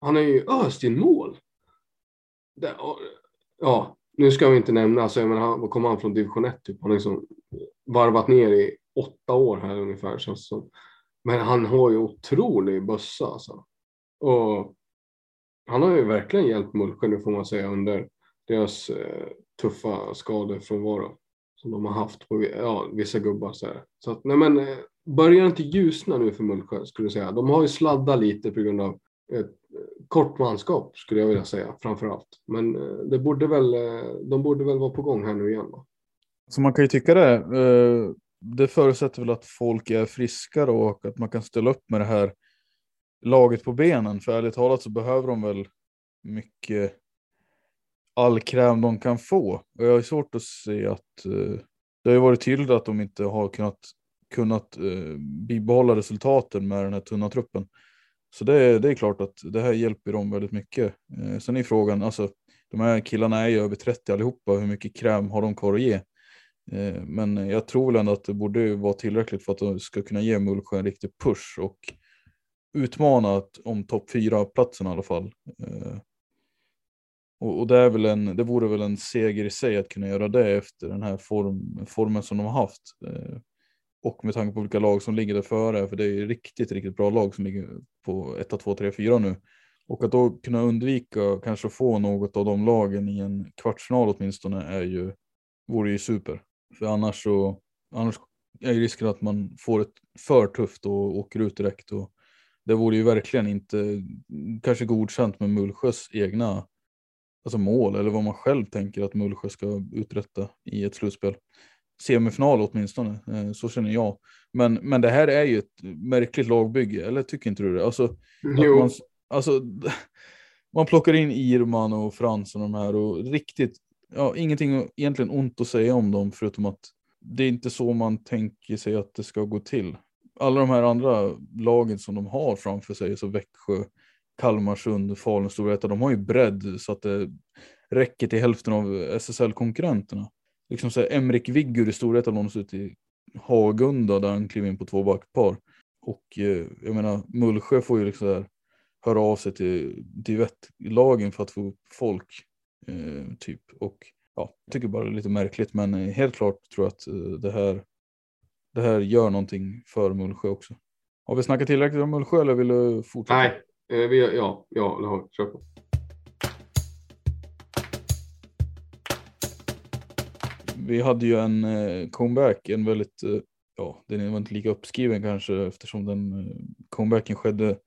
Han har ju öst in mål. Det, ja, nu ska vi inte nämna, alltså, jag menar, han kommer han från division 1 typ. Han har liksom varvat ner i åtta år här ungefär känns som. Men han har ju otrolig bössa alltså. Och han har ju verkligen hjälpt Mullsjö nu får man säga under deras eh, tuffa skadefrånvaro som de har haft på ja, vissa gubbar. Så, här. så att, nej men, eh, börjar inte ljusna nu för Mullsjö skulle jag säga. De har ju sladdat lite på grund av ett eh, kort manskap skulle jag vilja säga framför allt. Men eh, det borde väl, eh, de borde väl vara på gång här nu igen. Va? Så man kan ju tycka det. Det förutsätter väl att folk är friskare och att man kan ställa upp med det här laget på benen. För ärligt talat så behöver de väl mycket all kräm de kan få. Och jag har svårt att se att eh, det har ju varit tydligt att de inte har kunnat, kunnat eh, bibehålla resultaten med den här tunna truppen. Så det, det är klart att det här hjälper dem väldigt mycket. Eh, sen är frågan, alltså de här killarna är ju över 30 allihopa, hur mycket kräm har de kvar att ge? Eh, men jag tror väl ändå att det borde vara tillräckligt för att de ska kunna ge Mullsjö en riktig push och utmana om topp fyra platsen i alla fall. Eh, och, och, det, är väl en, det vore väl en seger i sig att kunna göra det efter den här form, formen som de har haft. Eh, och med tanke på vilka lag som ligger där före, för det är ju riktigt, riktigt bra lag som ligger på 1, 2, 3, 4 nu. Och att då kunna undvika kanske få något av de lagen i en kvartsfinal åtminstone är ju, vore ju super. För annars så, annars är ju risken att man får ett för tufft och åker ut direkt. Och det vore ju verkligen inte kanske godkänt med Mullsjös egna alltså mål eller vad man själv tänker att Mullsjö ska uträtta i ett slutspel semifinal åtminstone. Eh, så känner jag. Men, men det här är ju ett märkligt lagbygge, eller tycker inte du det? Alltså, jo. Man, alltså, man plockar in Irman och Frans och de här och riktigt, ja, ingenting egentligen ont att säga om dem förutom att det är inte så man tänker sig att det ska gå till. Alla de här andra lagen som de har framför sig, så Växjö, Kalmarsund, Falun, Storvreta, de har ju bredd så att det, räcker till hälften av SSL-konkurrenterna. Liksom så här, Emrik Viggur i Storvreta lånas ut i Hagunda där han kliver in på två backpar. Och eh, jag menar, Mullsjö får ju liksom där, höra av sig till Divett-lagen för att få upp folk. Eh, typ. Och ja, jag tycker bara det är lite märkligt, men eh, helt klart tror jag att eh, det här, det här gör någonting för Mullsjö också. Har vi snackat tillräckligt om Mullsjö eller vill du fortsätta? Nej, ja, ja, det har vi. Kör på. Vi hade ju en eh, comeback, en väldigt, eh, ja, den var inte lika uppskriven kanske eftersom den eh, comebacken skedde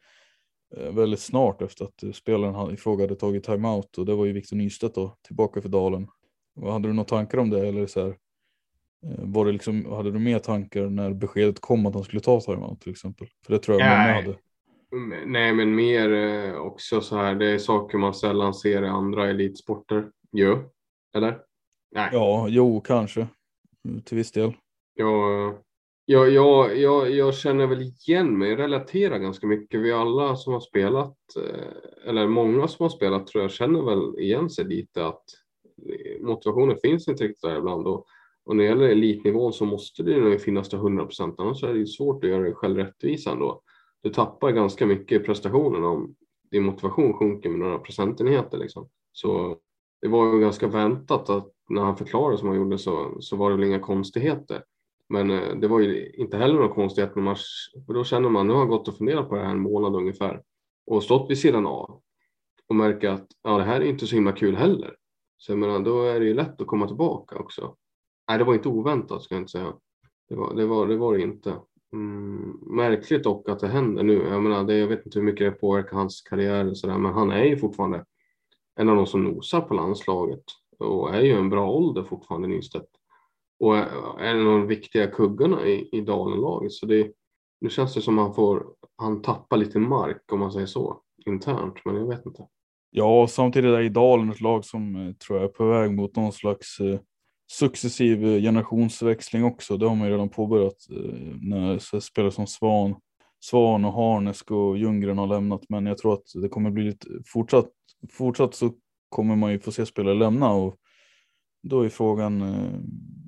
eh, väldigt snart efter att eh, spelaren i fråga hade tagit timeout och det var ju Victor Nystedt då tillbaka för Dalen. Hade du några tankar om det eller så här? eh, Var det liksom, hade du mer tankar när beskedet kom att han skulle ta timeout till exempel? För det tror jag många Nej. hade. Nej, men mer eh, också så här. Det är saker man sällan ser i andra elitsporter. Jo, eller? Nej. Ja, jo, kanske. Mm, Till viss del. Jag, jag, jag, jag, jag känner väl igen mig, relaterar ganska mycket. Vi alla som har spelat, eh, eller många som har spelat tror jag känner väl igen sig lite att motivationen finns inte riktigt där ibland. Och, och när det gäller elitnivån så måste det nog finnas till 100 procent, annars är det ju svårt att göra det själv rättvisa ändå. Du tappar ganska mycket i prestationen om din motivation sjunker med några procentenheter. Liksom. Så det var ju ganska väntat att när han förklarade som han gjorde så, så var det väl inga konstigheter. Men eh, det var ju inte heller någon konstighet med man, för då känner man nu har jag gått och funderat på det här en månad ungefär och stått vid sidan av och märker att ja, det här är inte så himla kul heller. Så jag menar, då är det ju lätt att komma tillbaka också. Nej, det var inte oväntat ska jag inte säga. Det var det, var, det, var det inte. Mm, märkligt dock att det händer nu. Jag menar, det, jag vet inte hur mycket det påverkar hans karriär och sådär, men han är ju fortfarande en av de som nosar på landslaget och är ju en bra ålder fortfarande Nystedt. Och är är en av de viktiga kuggarna i, i Dalenlaget. Så det, nu känns det som han får, han tappar lite mark om man säger så internt, men jag vet inte. Ja, samtidigt är det Dalen ett lag som eh, tror jag är på väg mot någon slags eh, successiv eh, generationsväxling också. Det har man ju redan påbörjat eh, när spelare som Svan, Svan och Harnesk och Ljunggren har lämnat. Men jag tror att det kommer bli lite fortsatt. Fortsatt så kommer man ju få se spelare lämna och då är frågan eh,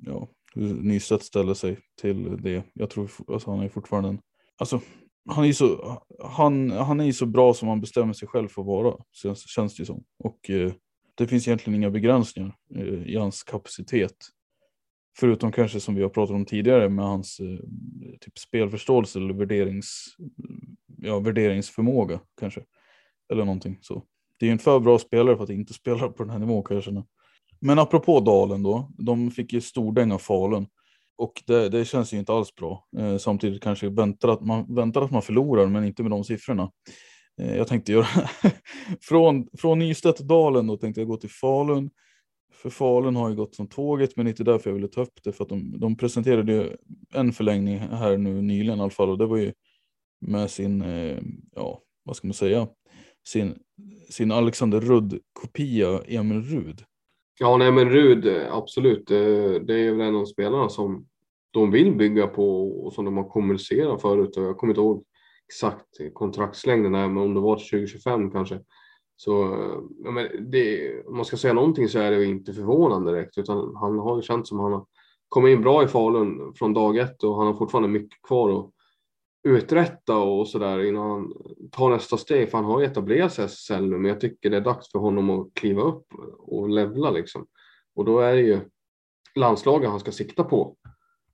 ja, hur Nystedt ställer sig till det. Jag tror alltså, han är fortfarande en, alltså han är ju så, han, han är så bra som han bestämmer sig själv för att vara, känns, känns det ju som. Och eh, det finns egentligen inga begränsningar eh, i hans kapacitet. Förutom kanske som vi har pratat om tidigare med hans eh, typ spelförståelse eller värderings, ja, värderingsförmåga kanske. Eller någonting så. Det är ju en för bra spelare för att inte spela på den här nivån kan jag känna. Men apropå Dalen då, de fick ju stordäng av Falun. Och det, det känns ju inte alls bra. Eh, samtidigt kanske väntar att, man väntar att man förlorar, men inte med de siffrorna. Eh, jag tänkte göra från, från Nystedt och Dalen då tänkte jag gå till Falun. För Falun har ju gått som tåget, men inte därför jag ville ta upp det. För att de, de presenterade ju en förlängning här nu nyligen i alla fall. Och det var ju med sin, eh, ja, vad ska man säga, sin, sin Alexander Rudd-kopia Emil Rud. Ja, nej men Rud, eh, absolut. Det, det är väl en av spelarna som de vill bygga på och som de har kommunicerat förut. Och jag kommer inte ihåg exakt kontraktslängden är, men om det var till 2025 kanske. Så ja, men det, om man ska säga någonting så är det inte förvånande direkt, utan han har ju känt som han har kommit in bra i Falun från dag ett och han har fortfarande mycket kvar att uträtta och så där innan han tar nästa steg. För han har ju etablerat sig i SSL nu, men jag tycker det är dags för honom att kliva upp och levla liksom. Och då är det ju landslaget han ska sikta på.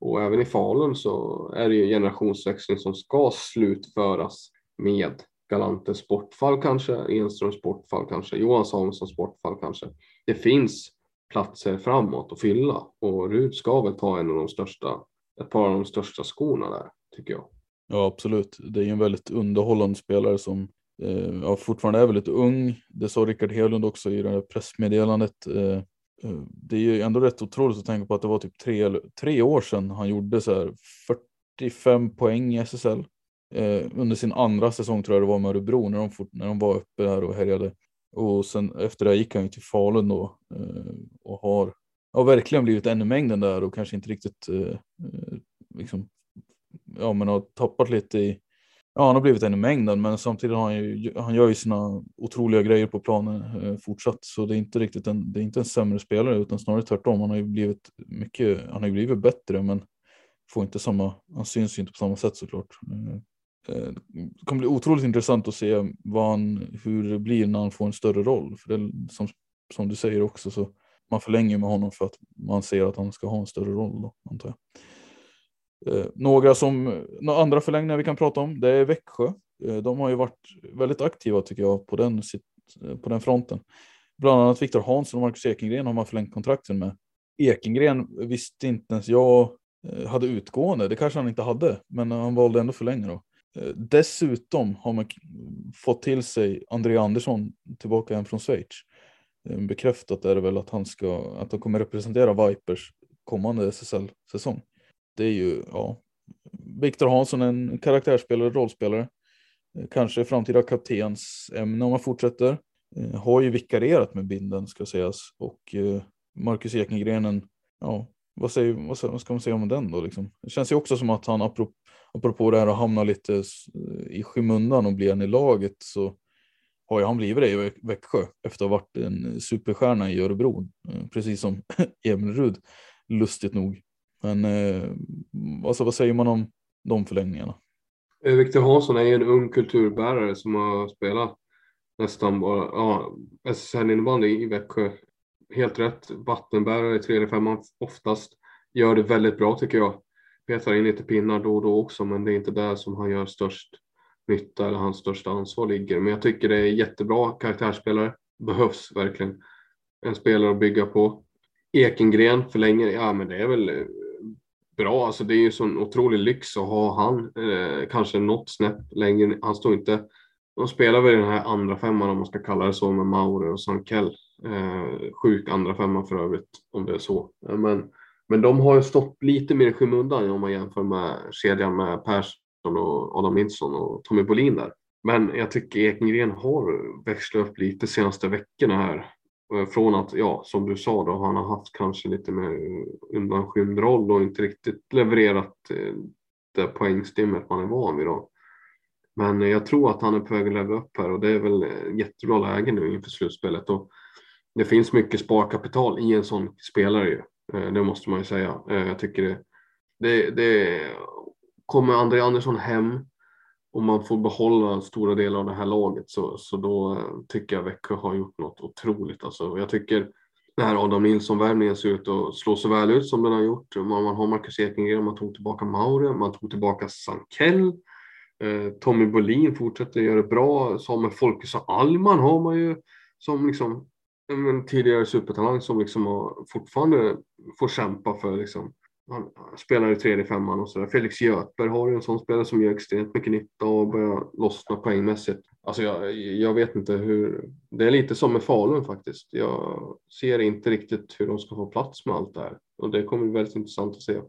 Och även i Falun så är det ju generationsväxling som ska slutföras med Galantes bortfall kanske, Enströms bortfall kanske, Johan Samuelssons bortfall kanske. Det finns platser framåt att fylla och Rud ska väl ta en av de största, ett par av de största skorna där tycker jag. Ja, absolut. Det är ju en väldigt underhållande spelare som eh, ja, fortfarande är väldigt ung. Det sa Rickard Hedlund också i det här pressmeddelandet. Eh, Eh, det är ju ändå rätt otroligt att tänka på att det var typ tre, tre år sedan han gjorde så här 45 poäng i SSL. Eh, under sin andra säsong tror jag det var med Örebro när de, fort, när de var uppe där och härjade. Och sen efter det gick han ju till Falun då eh, och har har verkligen blivit ännu mängden där och kanske inte riktigt eh, eh, liksom ja, men har tappat lite i, Ja, han har blivit en i mängden, men samtidigt har han ju, han gör ju sina otroliga grejer på planen eh, fortsatt, så det är inte riktigt en, det är inte en sämre spelare, utan snarare tvärtom. Han har ju blivit mycket, han har ju blivit bättre, men får inte samma, han syns ju inte på samma sätt såklart. Eh, eh det kommer bli otroligt intressant att se vad han, hur det blir när han får en större roll, för det som, som du säger också så man förlänger med honom för att man ser att han ska ha en större roll då, antar jag. Eh, några som, några andra förlängningar vi kan prata om, det är Växjö. Eh, de har ju varit väldigt aktiva tycker jag på den, eh, på den fronten. Bland annat Viktor Hansson och Marcus Ekengren har man förlängt kontrakten med. Ekengren visste inte ens jag hade utgående, det kanske han inte hade, men han valde ändå förlänga då. Dessutom har man fått till sig André Andersson tillbaka hem från Schweiz. Bekräftat är det väl att han ska, att han kommer representera Vipers kommande SSL-säsong det är ju, ja, Viktor Hansson, en karaktärsspelare, rollspelare. Kanske framtida kaptensämne om man fortsätter. Eh, har ju vikarierat med binden ska sägas och eh, Marcus Ekengren, ja, vad, säger, vad, ska man säga om den då liksom? Det känns ju också som att han apropå, apropå det här att hamna lite i skymundan och bli en i laget så har ju han blivit det i Växjö efter att ha varit en superstjärna i Örebro, eh, precis som Emil Rud, lustigt nog. Men eh, alltså, vad säger man om de förlängningarna? Eh, Viktor Hansson är ju en ung kulturbärare som har spelat nästan bara ja, SSL innebandy i Växjö. Helt rätt, vattenbärare i tredje femman oftast. Gör det väldigt bra tycker jag. Petar in lite pinnar då och då också, men det är inte där som han gör störst nytta eller hans största ansvar ligger. Men jag tycker det är jättebra karaktärsspelare. Behövs verkligen en spelare att bygga på. Ekengren förlänger, ja men det är väl bra. Alltså det är ju sån otrolig lyx att ha han eh, kanske något snäpp längre. Han står inte. De spelar väl den här andra femman om man ska kalla det så med Maure och Sankell. Eh, sjuk andra femma för övrigt om det är så. Eh, men, men de har ju stått lite mer i skymundan om man jämför med kedjan med Persson och Adam Nilsson och Tommy Bolin där. Men jag tycker Ekengren har växlat upp lite senaste veckorna här. Eh, från att, ja, som du sa då, han har haft kanske lite mer undanskymd roll och inte riktigt levererat eh, det poängstimmet man är van vid då. Men jag tror att han är på väg att leva upp här och det är väl eh, jättebra läge nu inför slutspelet. Och det finns mycket sparkapital i en sån spelare ju. Det måste man ju säga. Jag tycker det, det, det kommer André Andersson hem om man får behålla stora delar av det här laget så, så då eh, tycker jag Växjö har gjort något otroligt. Alltså, jag tycker den här Adam Nilsson-värvningen ser ut att slå så väl ut som den har gjort. Man, man har Marcus Ekengren, man tog tillbaka Maure, man tog tillbaka Sankell. Eh, Tommy Bolin fortsätter göra det bra. Samuel Folkesson Allman har man ju som liksom en tidigare supertalang som liksom har, fortfarande får kämpa för liksom han spelar i tredje femman och sådär. Felix Göthberg har ju en sån spelare som gör extremt mycket nytta och börjar lossna poängmässigt. Alltså jag, jag vet inte hur, det är lite som med Falun faktiskt. Jag ser inte riktigt hur de ska få plats med allt det här och det kommer bli väldigt intressant att se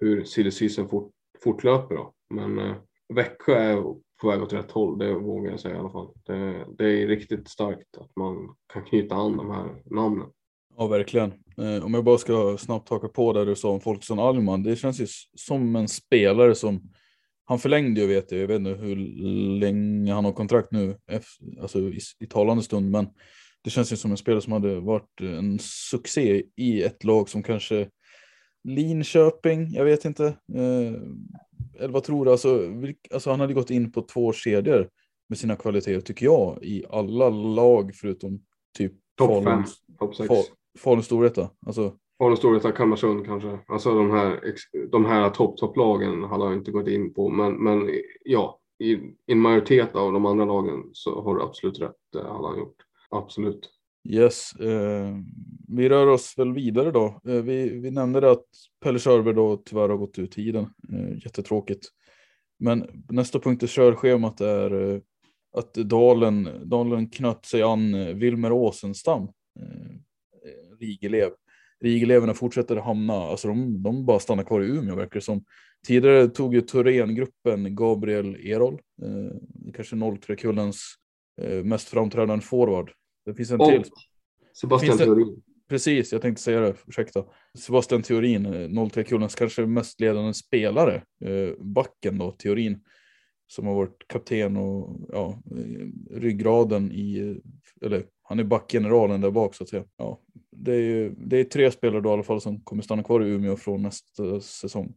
hur silly fort, fortlöper då. Men eh, Växjö är på väg åt rätt håll, det vågar jag säga i alla fall. Det, det är riktigt starkt att man kan knyta an de här namnen. Ja, verkligen. Eh, om jag bara ska snabbt haka på där du sa om Folkesson Alman. Det känns ju som en spelare som han förlängde ju vet jag. Jag vet inte hur länge han har kontrakt nu, alltså i, i talande stund, men det känns ju som en spelare som hade varit en succé i ett lag som kanske Linköping, jag vet inte. Eh, eller vad tror du? Alltså, alltså han hade gått in på två kedjor med sina kvaliteter tycker jag i alla lag förutom typ Topp fem, topp sex. Falun Storvreta? Alltså... Falun Storvreta, Kalmarsund kanske. Alltså de här, de här topp-topplagen hade han inte gått in på. Men, men ja, i, i en majoritet av de andra lagen så har du absolut rätt. Det hade han gjort. Absolut. Yes, eh, vi rör oss väl vidare då. Eh, vi, vi nämnde det att Pelle Körberg då tyvärr har gått ut tiden. Eh, jättetråkigt. Men nästa punkt i körschemat är eh, att Dalen, Dalen knöt sig an eh, Wilmer Åsenstam. Eh, RIG-elev. RIG-eleverna fortsätter hamna, alltså de, de bara stannar kvar i Umeå verkar det som. Tidigare tog ju Thorengruppen Gabriel Erol, eh, kanske 03-kullens eh, mest framträdande forward. Det finns en Och till. Sebastian Theorin. Precis, jag tänkte säga det, ursäkta. Sebastian Theorin, 03-kullens kanske mest ledande spelare, eh, backen då, Theorin som har varit kapten och ja, ryggraden i, eller han är backgeneralen där bak så att säga. Ja, det är ju det är tre spelare då i alla fall som kommer stanna kvar i Umeå från nästa säsong.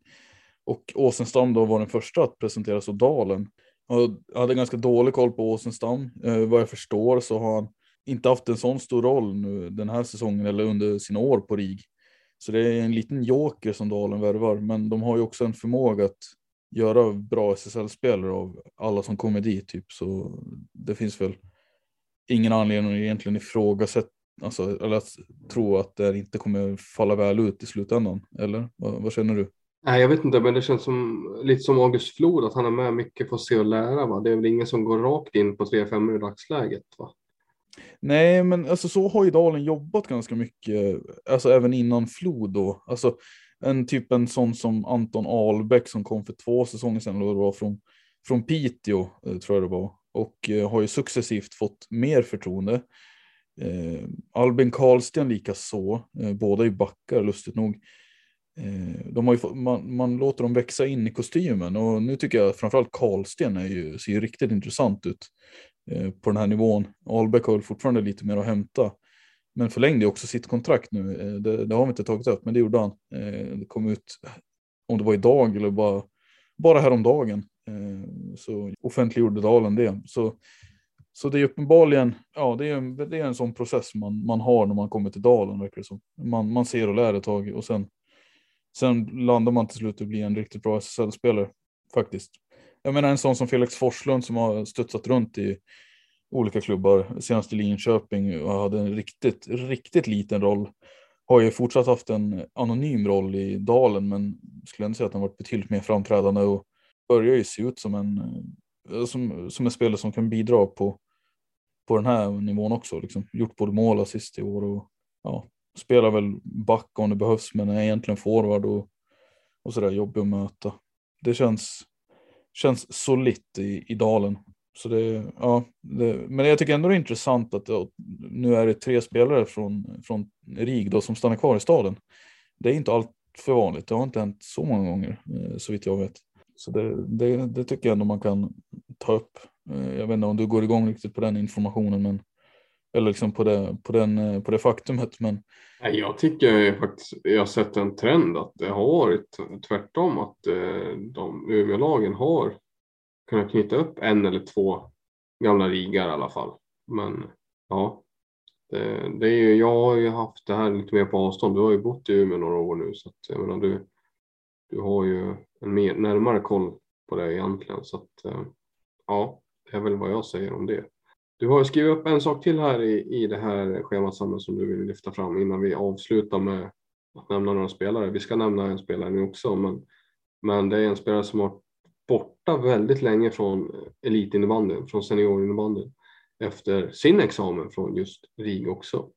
Och Åsenstam då var den första att presenteras och Dalen. Jag hade ganska dålig koll på Åsenstam. Eh, vad jag förstår så har han inte haft en sån stor roll nu den här säsongen eller under sina år på RIG. Så det är en liten joker som Dalen värvar, men de har ju också en förmåga att göra bra SSL-spelare av alla som kommer dit typ. Så det finns väl ingen anledning att egentligen ifrågasätta, alltså, eller att tro att det inte kommer falla väl ut i slutändan. Eller vad, vad känner du? Nej, jag vet inte, men det känns som, lite som August Flod, att han är med mycket för att se och lära. Va? Det är väl ingen som går rakt in på 3-5 i dagsläget? Va? Nej, men alltså så har ju Dalen jobbat ganska mycket, alltså även innan Flod då. Alltså en typ en sån som Anton Ahlbäck som kom för två säsonger sedan, eller var från, från Piteå, eh, tror jag det var, och eh, har ju successivt fått mer förtroende. Eh, Albin Karlsten lika så, eh, båda är backar lustigt nog. Eh, de har ju, man, man, låter dem växa in i kostymen och nu tycker jag framförallt Karlsten är ju, ser ju riktigt intressant ut eh, på den här nivån. Ahlbäck har fortfarande lite mer att hämta. Men förlängde också sitt kontrakt nu. Eh, det, det, har vi inte tagit upp, men det gjorde han. Eh, det kom ut, om det var idag eller bara, bara häromdagen, eh, så offentliggjorde Dalen det. Så, så det är uppenbarligen, ja det är, en, det är en sån process man, man har när man kommer till Dalen. Verkar det som. Man, man ser och lär ett tag och sen Sen landar man till slut och blir en riktigt bra SSL-spelare faktiskt. Jag menar en sån som Felix Forslund som har studsat runt i olika klubbar, senast i Linköping och hade en riktigt, riktigt liten roll. Har ju fortsatt haft en anonym roll i Dalen, men skulle ändå säga att han varit betydligt mer framträdande och börjar ju se ut som en, eh, som, som en spelare som kan bidra på, på den här nivån också. Liksom. Gjort både mål och assist i år och ja, spelar väl back om det behövs, men är egentligen forward och, och sådär jobbig att möta. Det känns, känns solitt i, i dalen. Så det, ja, det, men jag tycker ändå det är intressant att ja, nu är det tre spelare från, från RIG då, som stannar kvar i staden. Det är inte allt för vanligt. Det har inte hänt så många gånger eh, så vitt jag vet. Så det, det, det, tycker jag ändå man kan ta upp. Eh, jag vet inte om du går igång riktigt på den informationen, men eller liksom på det, på den, eh, på det faktumet. Men... Jag tycker faktiskt, jag har sett en trend att det har varit tvärtom, att de Umeålagen har kunna knyta upp en eller två gamla riggar i alla fall. Men ja, det, det är ju, jag har ju haft det här lite mer på avstånd. Du har ju bott i Umeå några år nu så att, jag menar, du, du har ju en mer, närmare koll på det egentligen. Så att, eh, ja, det är väl vad jag säger om det. Du har skrivit upp en sak till här i, i det här schemat som du vill lyfta fram innan vi avslutar med att nämna några spelare. Vi ska nämna en spelare nu också, men, men det är en spelare som har borta väldigt länge från elitinnebandyn, från seniorinnebandyn efter sin examen från just RIG också.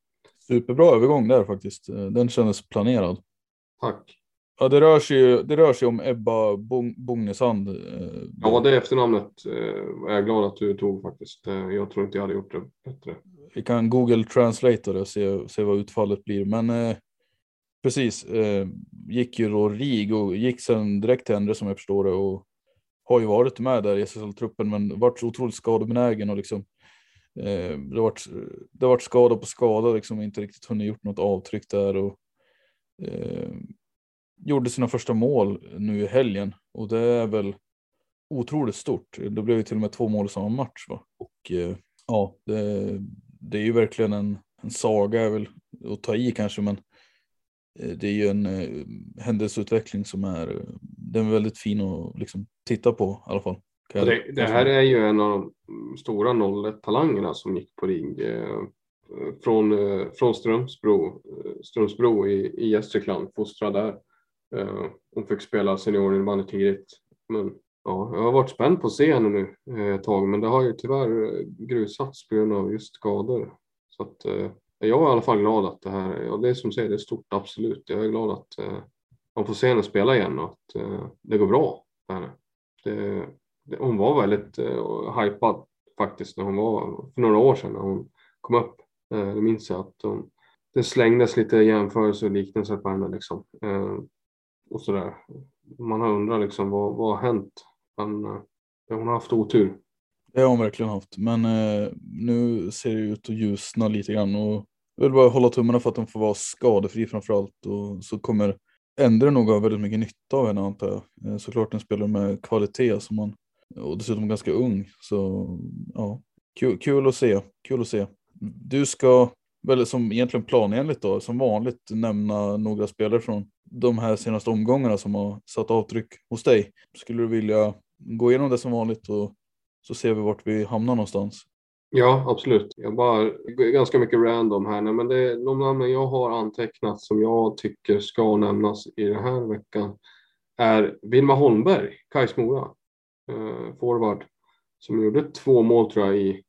Superbra övergång där faktiskt. Den kändes planerad. Tack. Ja, det rör sig, det rör sig om Ebba Bognesand. Eh, ja, det efternamnet eh, är jag glad att du tog faktiskt. Eh, jag tror inte jag hade gjort det bättre. Vi kan Google Translate och se, se vad utfallet blir. Men eh, precis, eh, gick ju då RIG och gick sen direkt till Endre som jag förstår det och har ju varit med där i SSL-truppen men varit så otroligt skadebenägen och liksom eh, det har varit, det har varit skada på skada liksom inte riktigt hunnit gjort något avtryck där och eh, gjorde sina första mål nu i helgen och det är väl otroligt stort. Det blev ju till och med två mål i samma match. Va? Och eh, ja, det, det, är ju verkligen en, en saga är väl att ta i kanske, men eh, det är ju en eh, händelseutveckling som är, den är väldigt fin att liksom titta på i alla fall. Det, det, här är ju en av de stora 01-talangerna som gick på ring eh, från, eh, från Strömsbro, Strömsbro i, i Gästrikland, fostrad där. Eh, hon fick spela seniorinnebandy tidigt. Men ja, jag har varit spänd på att se henne nu eh, ett tag, men det har ju tyvärr grusats på grund av just skador. Så att eh, jag är i alla fall glad att det här, ja det är som säger, det är stort absolut. Jag är glad att eh, man får se henne spela igen och att eh, det går bra för henne. Det, det, hon var väldigt eh, hypad faktiskt när hon var, för några år sedan när hon kom upp. Eh, det minns jag att hon, det slängdes lite jämförelser och liknelser på henne liksom. Eh, och sådär. Man har undrat liksom vad, vad har hänt? Men eh, Hon har haft otur. Det har hon verkligen haft, men eh, nu ser det ut att ljusna lite grann och jag vill bara hålla tummarna för att hon får vara skadefri framför allt och så kommer Endre nog har väldigt mycket nytta av henne antar jag. Eh, såklart en spelare med kvalitet som man och dessutom ganska ung så ja, kul, kul att se. Kul att se. Du ska väl som egentligen planenligt då, som vanligt nämna några spelare från de här senaste omgångarna som har satt avtryck hos dig. Skulle du vilja gå igenom det som vanligt och så ser vi vart vi hamnar någonstans? Ja, absolut. Jag bara ganska mycket random här, men det är de namnen jag har antecknat som jag tycker ska nämnas i den här veckan är Vilma Holmberg, Kais Mora, eh, forward, som gjorde två mål tror jag i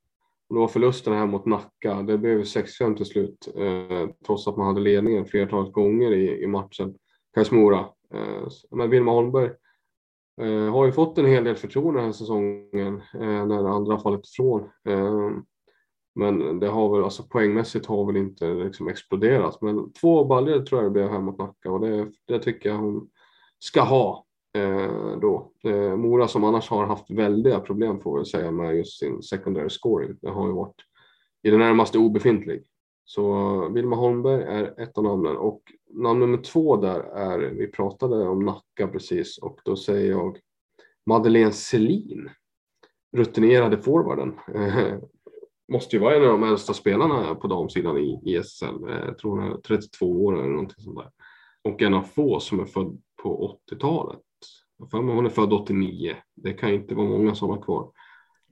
och det var förlusten här mot Nacka. Det blev 6-5 till slut, eh, trots att man hade ledningen flertalet gånger i, i matchen. Kais-Mora. Eh, men Vilma Holmberg eh, har ju fått en hel del förtroende den här säsongen eh, när andra fallit ifrån. Eh, men det har väl, alltså poängmässigt har väl inte liksom exploderat. Men två baljor tror jag det blev här mot Nacka och det, det tycker jag hon ska ha. Eh, då. Eh, Mora som annars har haft väldiga problem får vi säga med just sin secondary scoring. Det har ju varit i det närmaste obefintlig. Så eh, Vilma Holmberg är ett av namnen och namn nummer två där är, vi pratade om Nacka precis och då säger jag Madeleine Selin, rutinerade forwarden. Måste ju vara en av de äldsta spelarna på damsidan i, i SSL. Jag eh, tror hon är 32 år eller någonting sånt där. Och en av få som är född på 80-talet. För mig hon är född 89. Det kan inte vara många som har kvar.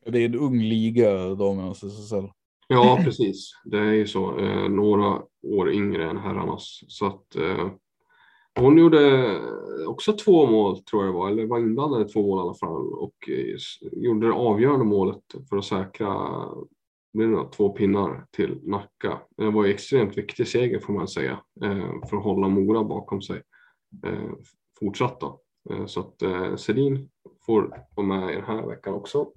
Det är en ung liga, damernas SSL. Ja, precis. Det är ju så. Eh, några år yngre än herrarnas. Så att, eh, hon gjorde också två mål tror jag det var, eller var inblandad i två mål i alla fall och eh, gjorde det avgörande målet för att säkra det, två pinnar till Nacka. Det var ju extremt viktig seger får man säga eh, för att hålla Mora bakom sig eh, fortsatt då. Så att Sedin får vara med i den här veckan också.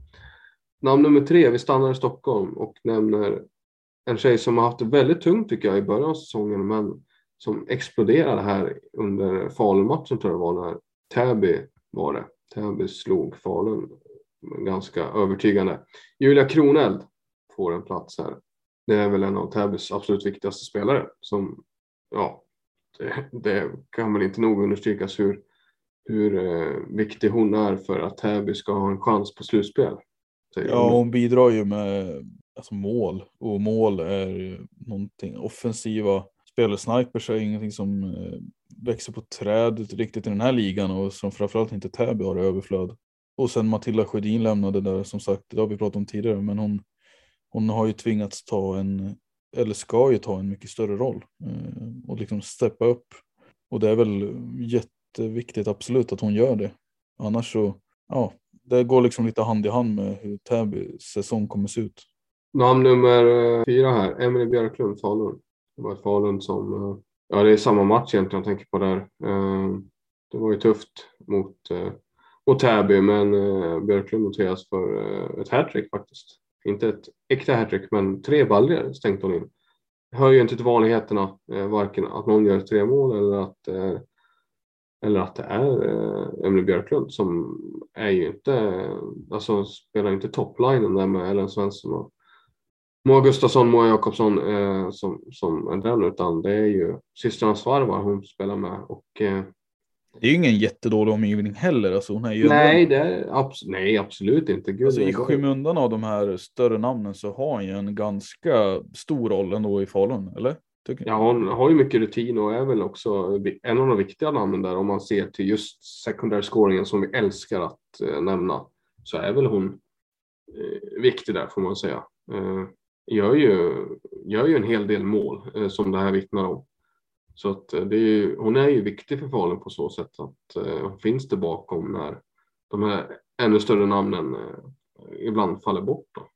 Namn nummer tre, vi stannar i Stockholm och nämner en tjej som har haft det väldigt tungt tycker jag i början av säsongen men som exploderade här under Falun-matchen tror jag det var när Täby var det. Täby slog Falun ganska övertygande. Julia Kroneld får en plats här. Det är väl en av Täbys absolut viktigaste spelare som, ja, det, det kan väl inte nog understrykas hur hur eh, viktig hon är för att Täby ska ha en chans på slutspel. Ja, hon bidrar ju med alltså, mål och mål är någonting offensiva spelare. Snipers är ingenting som eh, växer på träd riktigt i den här ligan och som framförallt inte Täby har i överflöd. Och sen Matilda Sjödin lämnade där som sagt, det har vi pratat om tidigare, men hon, hon har ju tvingats ta en, eller ska ju ta en mycket större roll eh, och liksom steppa upp. Och det är väl jätte jätteviktigt absolut att hon gör det. Annars så, ja, det går liksom lite hand i hand med hur Täby säsong kommer se ut. Namn nummer eh, fyra här, Emelie Björklund, Falun. Det var ett Falun som, eh, ja det är samma match egentligen jag tänker på där. Eh, det var ju tufft mot, mot Täby men Björklund noteras för ett hattrick faktiskt. Inte ett äkta hattrick men tre baljor stänkte hon in. Det hör ju inte till vanligheterna, varken att någon gör tre mål eller att eller att det är eh, Emily Björklund som är ju inte, alltså spelar inte topplinen där med Ellen Svensson och Moa Gustafsson, Moa Jakobsson eh, som, som är den, utan det är ju systrarna Svarvar hon spelar med och eh, det är ju ingen jättedålig omgivning heller. Alltså hon är ju nej, det är abs nej, absolut inte. Gud, alltså, I skymundan av de här större namnen så har hon ju en ganska stor roll ändå i Falun, eller? Ja, hon har ju mycket rutin och är väl också en av de viktiga namnen där om man ser till just secondary som vi älskar att eh, nämna så är väl hon eh, viktig där får man säga. Eh, gör, ju, gör ju en hel del mål eh, som det här vittnar om. Så att eh, det är ju, hon är ju viktig för Falun på så sätt att eh, finns det bakom när de här ännu större namnen eh, ibland faller bort. Då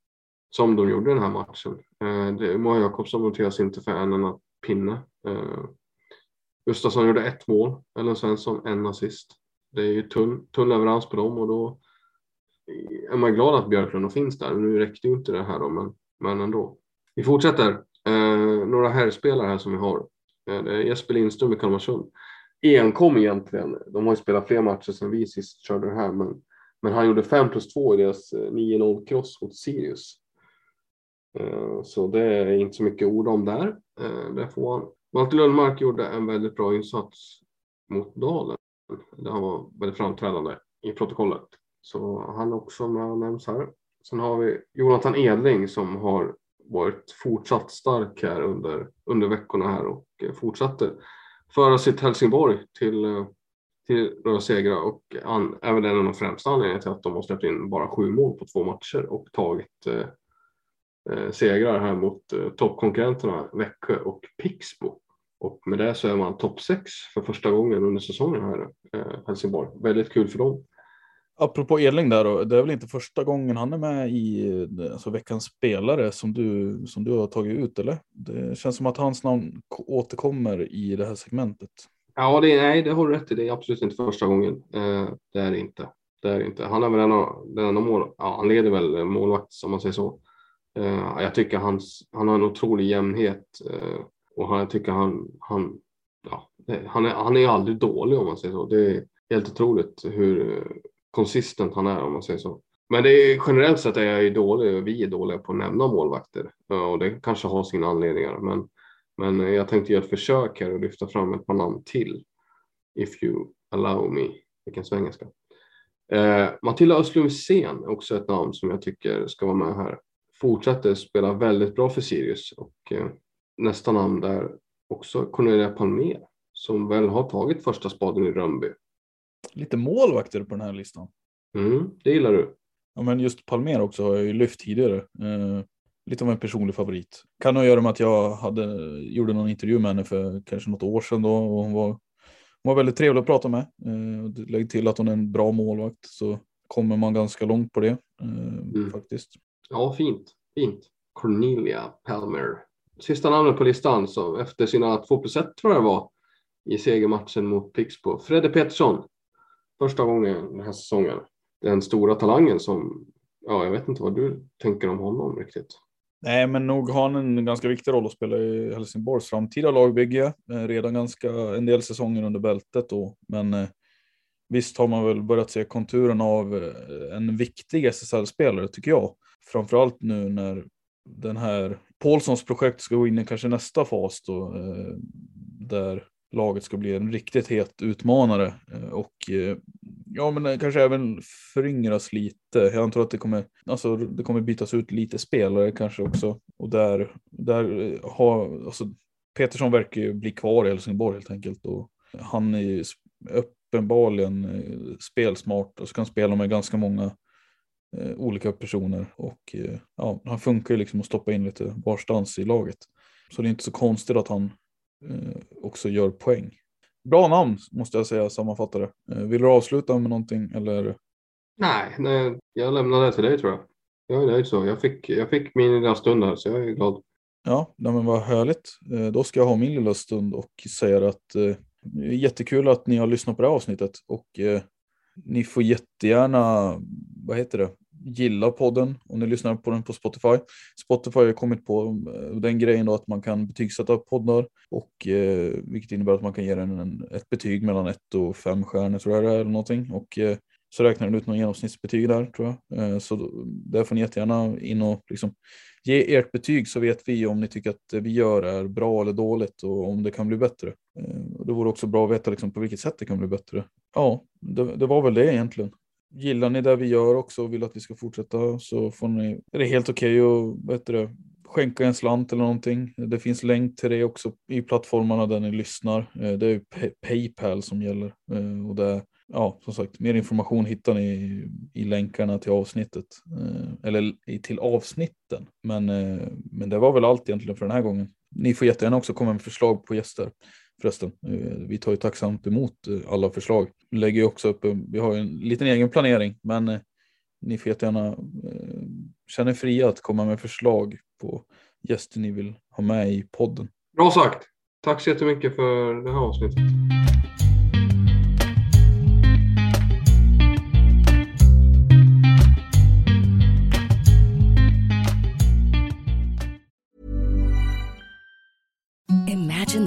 som de gjorde den här matchen. Eh, Moa Jakobsson noteras inte för en enda pinne. Eh, Gustafsson gjorde ett mål, Ellen Svensson en assist. Det är ju tunn, tunn leverans på dem och då är man glad att Björklund finns där. Nu räckte ju inte det här då, men, men ändå. Vi fortsätter. Eh, några herrspelare här som vi har. Eh, det är Jesper Lindström i Kalmarsund. Enkom egentligen. De har ju spelat fler matcher sedan vi sist körde det här, men Men han gjorde 5 plus 2 i deras eh, 9-0 cross mot Sirius. Eh, så det är inte så mycket ord om där. Eh, det får han. Malte Lundmark gjorde en väldigt bra insats mot Dalen. Han var väldigt framträdande i protokollet. Så han också med nämns här. Sen har vi Jonathan Edling som har varit fortsatt stark här under, under veckorna här och eh, fortsatte föra sitt Helsingborg till, till några segrar och an, även en av de främsta anledningarna till att de har släppt in bara sju mål på två matcher och tagit eh segrar här mot eh, toppkonkurrenterna Växjö och Pixbo. Och med det så är man topp sex för första gången under säsongen här eh, Helsingborg. Väldigt kul för dem. Apropå Edling där då, det är väl inte första gången han är med i alltså, veckans spelare som du, som du har tagit ut eller? Det känns som att hans namn återkommer i det här segmentet. Ja, det, nej, det har du rätt i. Det är absolut inte första gången. Eh, det är det inte. Det är inte. Han är väl en av, den enda mål, ja, han leder väl målvakt om man säger så. Eh, jag tycker hans, han har en otrolig jämnhet eh, och han, jag tycker han, han, ja, han, är, han är aldrig dålig om man säger så. Det är helt otroligt hur eh, konsistent han är om man säger så. Men det är, generellt sett är jag ju dålig, vi är dåliga på att nämna målvakter eh, och det kanske har sina anledningar. Men, men jag tänkte göra ett försök här och lyfta fram ett par namn till. If you allow me. Vilken svengelska. Eh, Matilda Östlund Wisén är också ett namn som jag tycker ska vara med här. Fortsätter spela väldigt bra för Sirius och eh, nästa namn där också Cornelia Palmer som väl har tagit första spaden i Rönnby lite målvakter på den här listan. Mm, det gillar du. Ja, men just Palmer också har jag ju lyft tidigare. Eh, lite av en personlig favorit. Kan ha att göra med att jag hade, gjorde någon intervju med henne för kanske något år sedan då och hon var, hon var väldigt trevlig att prata med. Eh, lägg till att hon är en bra målvakt så kommer man ganska långt på det eh, mm. faktiskt. Ja, fint. Fint. Cornelia Palmer. Sista namnet på listan så efter sina 2 plus 1 tror jag det var i segermatchen mot Pixbo. Fredde Pettersson. första gången den här säsongen. Den stora talangen som, ja, jag vet inte vad du tänker om honom riktigt. Nej, men nog har han en ganska viktig roll att spela i Helsingborgs framtida lagbygge. Eh, redan ganska en del säsonger under bältet då, men eh, visst har man väl börjat se konturen av eh, en viktig SSL-spelare tycker jag. Framförallt nu när den här Paulssons projekt ska gå in i kanske nästa fas då, eh, där laget ska bli en riktigt het utmanare eh, och eh, ja, men eh, kanske även föryngras lite. Jag antar att det kommer, alltså, det kommer bytas ut lite spelare kanske också och där, där eh, har, alltså, Petersson verkar ju bli kvar i Helsingborg helt enkelt och han är ju uppenbarligen spelsmart och så kan spela med ganska många olika personer och ja, han funkar ju liksom att stoppa in lite varstans i laget. Så det är inte så konstigt att han Eh, också gör poäng. Bra namn måste jag säga sammanfattare. Eh, vill du avsluta med någonting eller? Nej, nej jag lämnar det till dig tror jag. Jag är nöjd så. Jag fick, jag fick min lilla stund här så jag är glad. Ja, men vad härligt. Eh, då ska jag ha min lilla stund och säga att är jättekul att ni har lyssnat på det här avsnittet och ni får jättegärna, vad heter det, gilla podden om ni lyssnar på den på Spotify. Spotify har kommit på eh, den grejen då att man kan betygsätta poddar och eh, vilket innebär att man kan ge den en, ett betyg mellan ett och fem stjärnor tror jag det är eller någonting och eh, så räknar den ut någon genomsnittsbetyg där tror jag. Eh, så där får ni jättegärna in och liksom ge ert betyg så vet vi om ni tycker att det vi gör är bra eller dåligt och om det kan bli bättre. Eh, det vore också bra att veta liksom på vilket sätt det kan bli bättre. Ja, det, det var väl det egentligen gillar ni det vi gör också och vill att vi ska fortsätta så får ni, är det helt okej okay att skänka en slant eller någonting. Det finns länk till det också i plattformarna där ni lyssnar. Eh, det är Paypal som gäller eh, och det ja, som sagt, mer information hittar ni i, i länkarna till avsnittet eh, eller i, till avsnitten. Men, eh, men det var väl allt egentligen för den här gången. Ni får jättegärna också komma med förslag på gäster förresten. Eh, vi tar ju tacksamt emot eh, alla förslag. Lägger också upp, vi har ju en liten egen planering, men eh, ni får jättegärna känna er fria att komma med förslag på gäster ni vill ha med i podden. Bra sagt. Tack så jättemycket för det här avsnittet.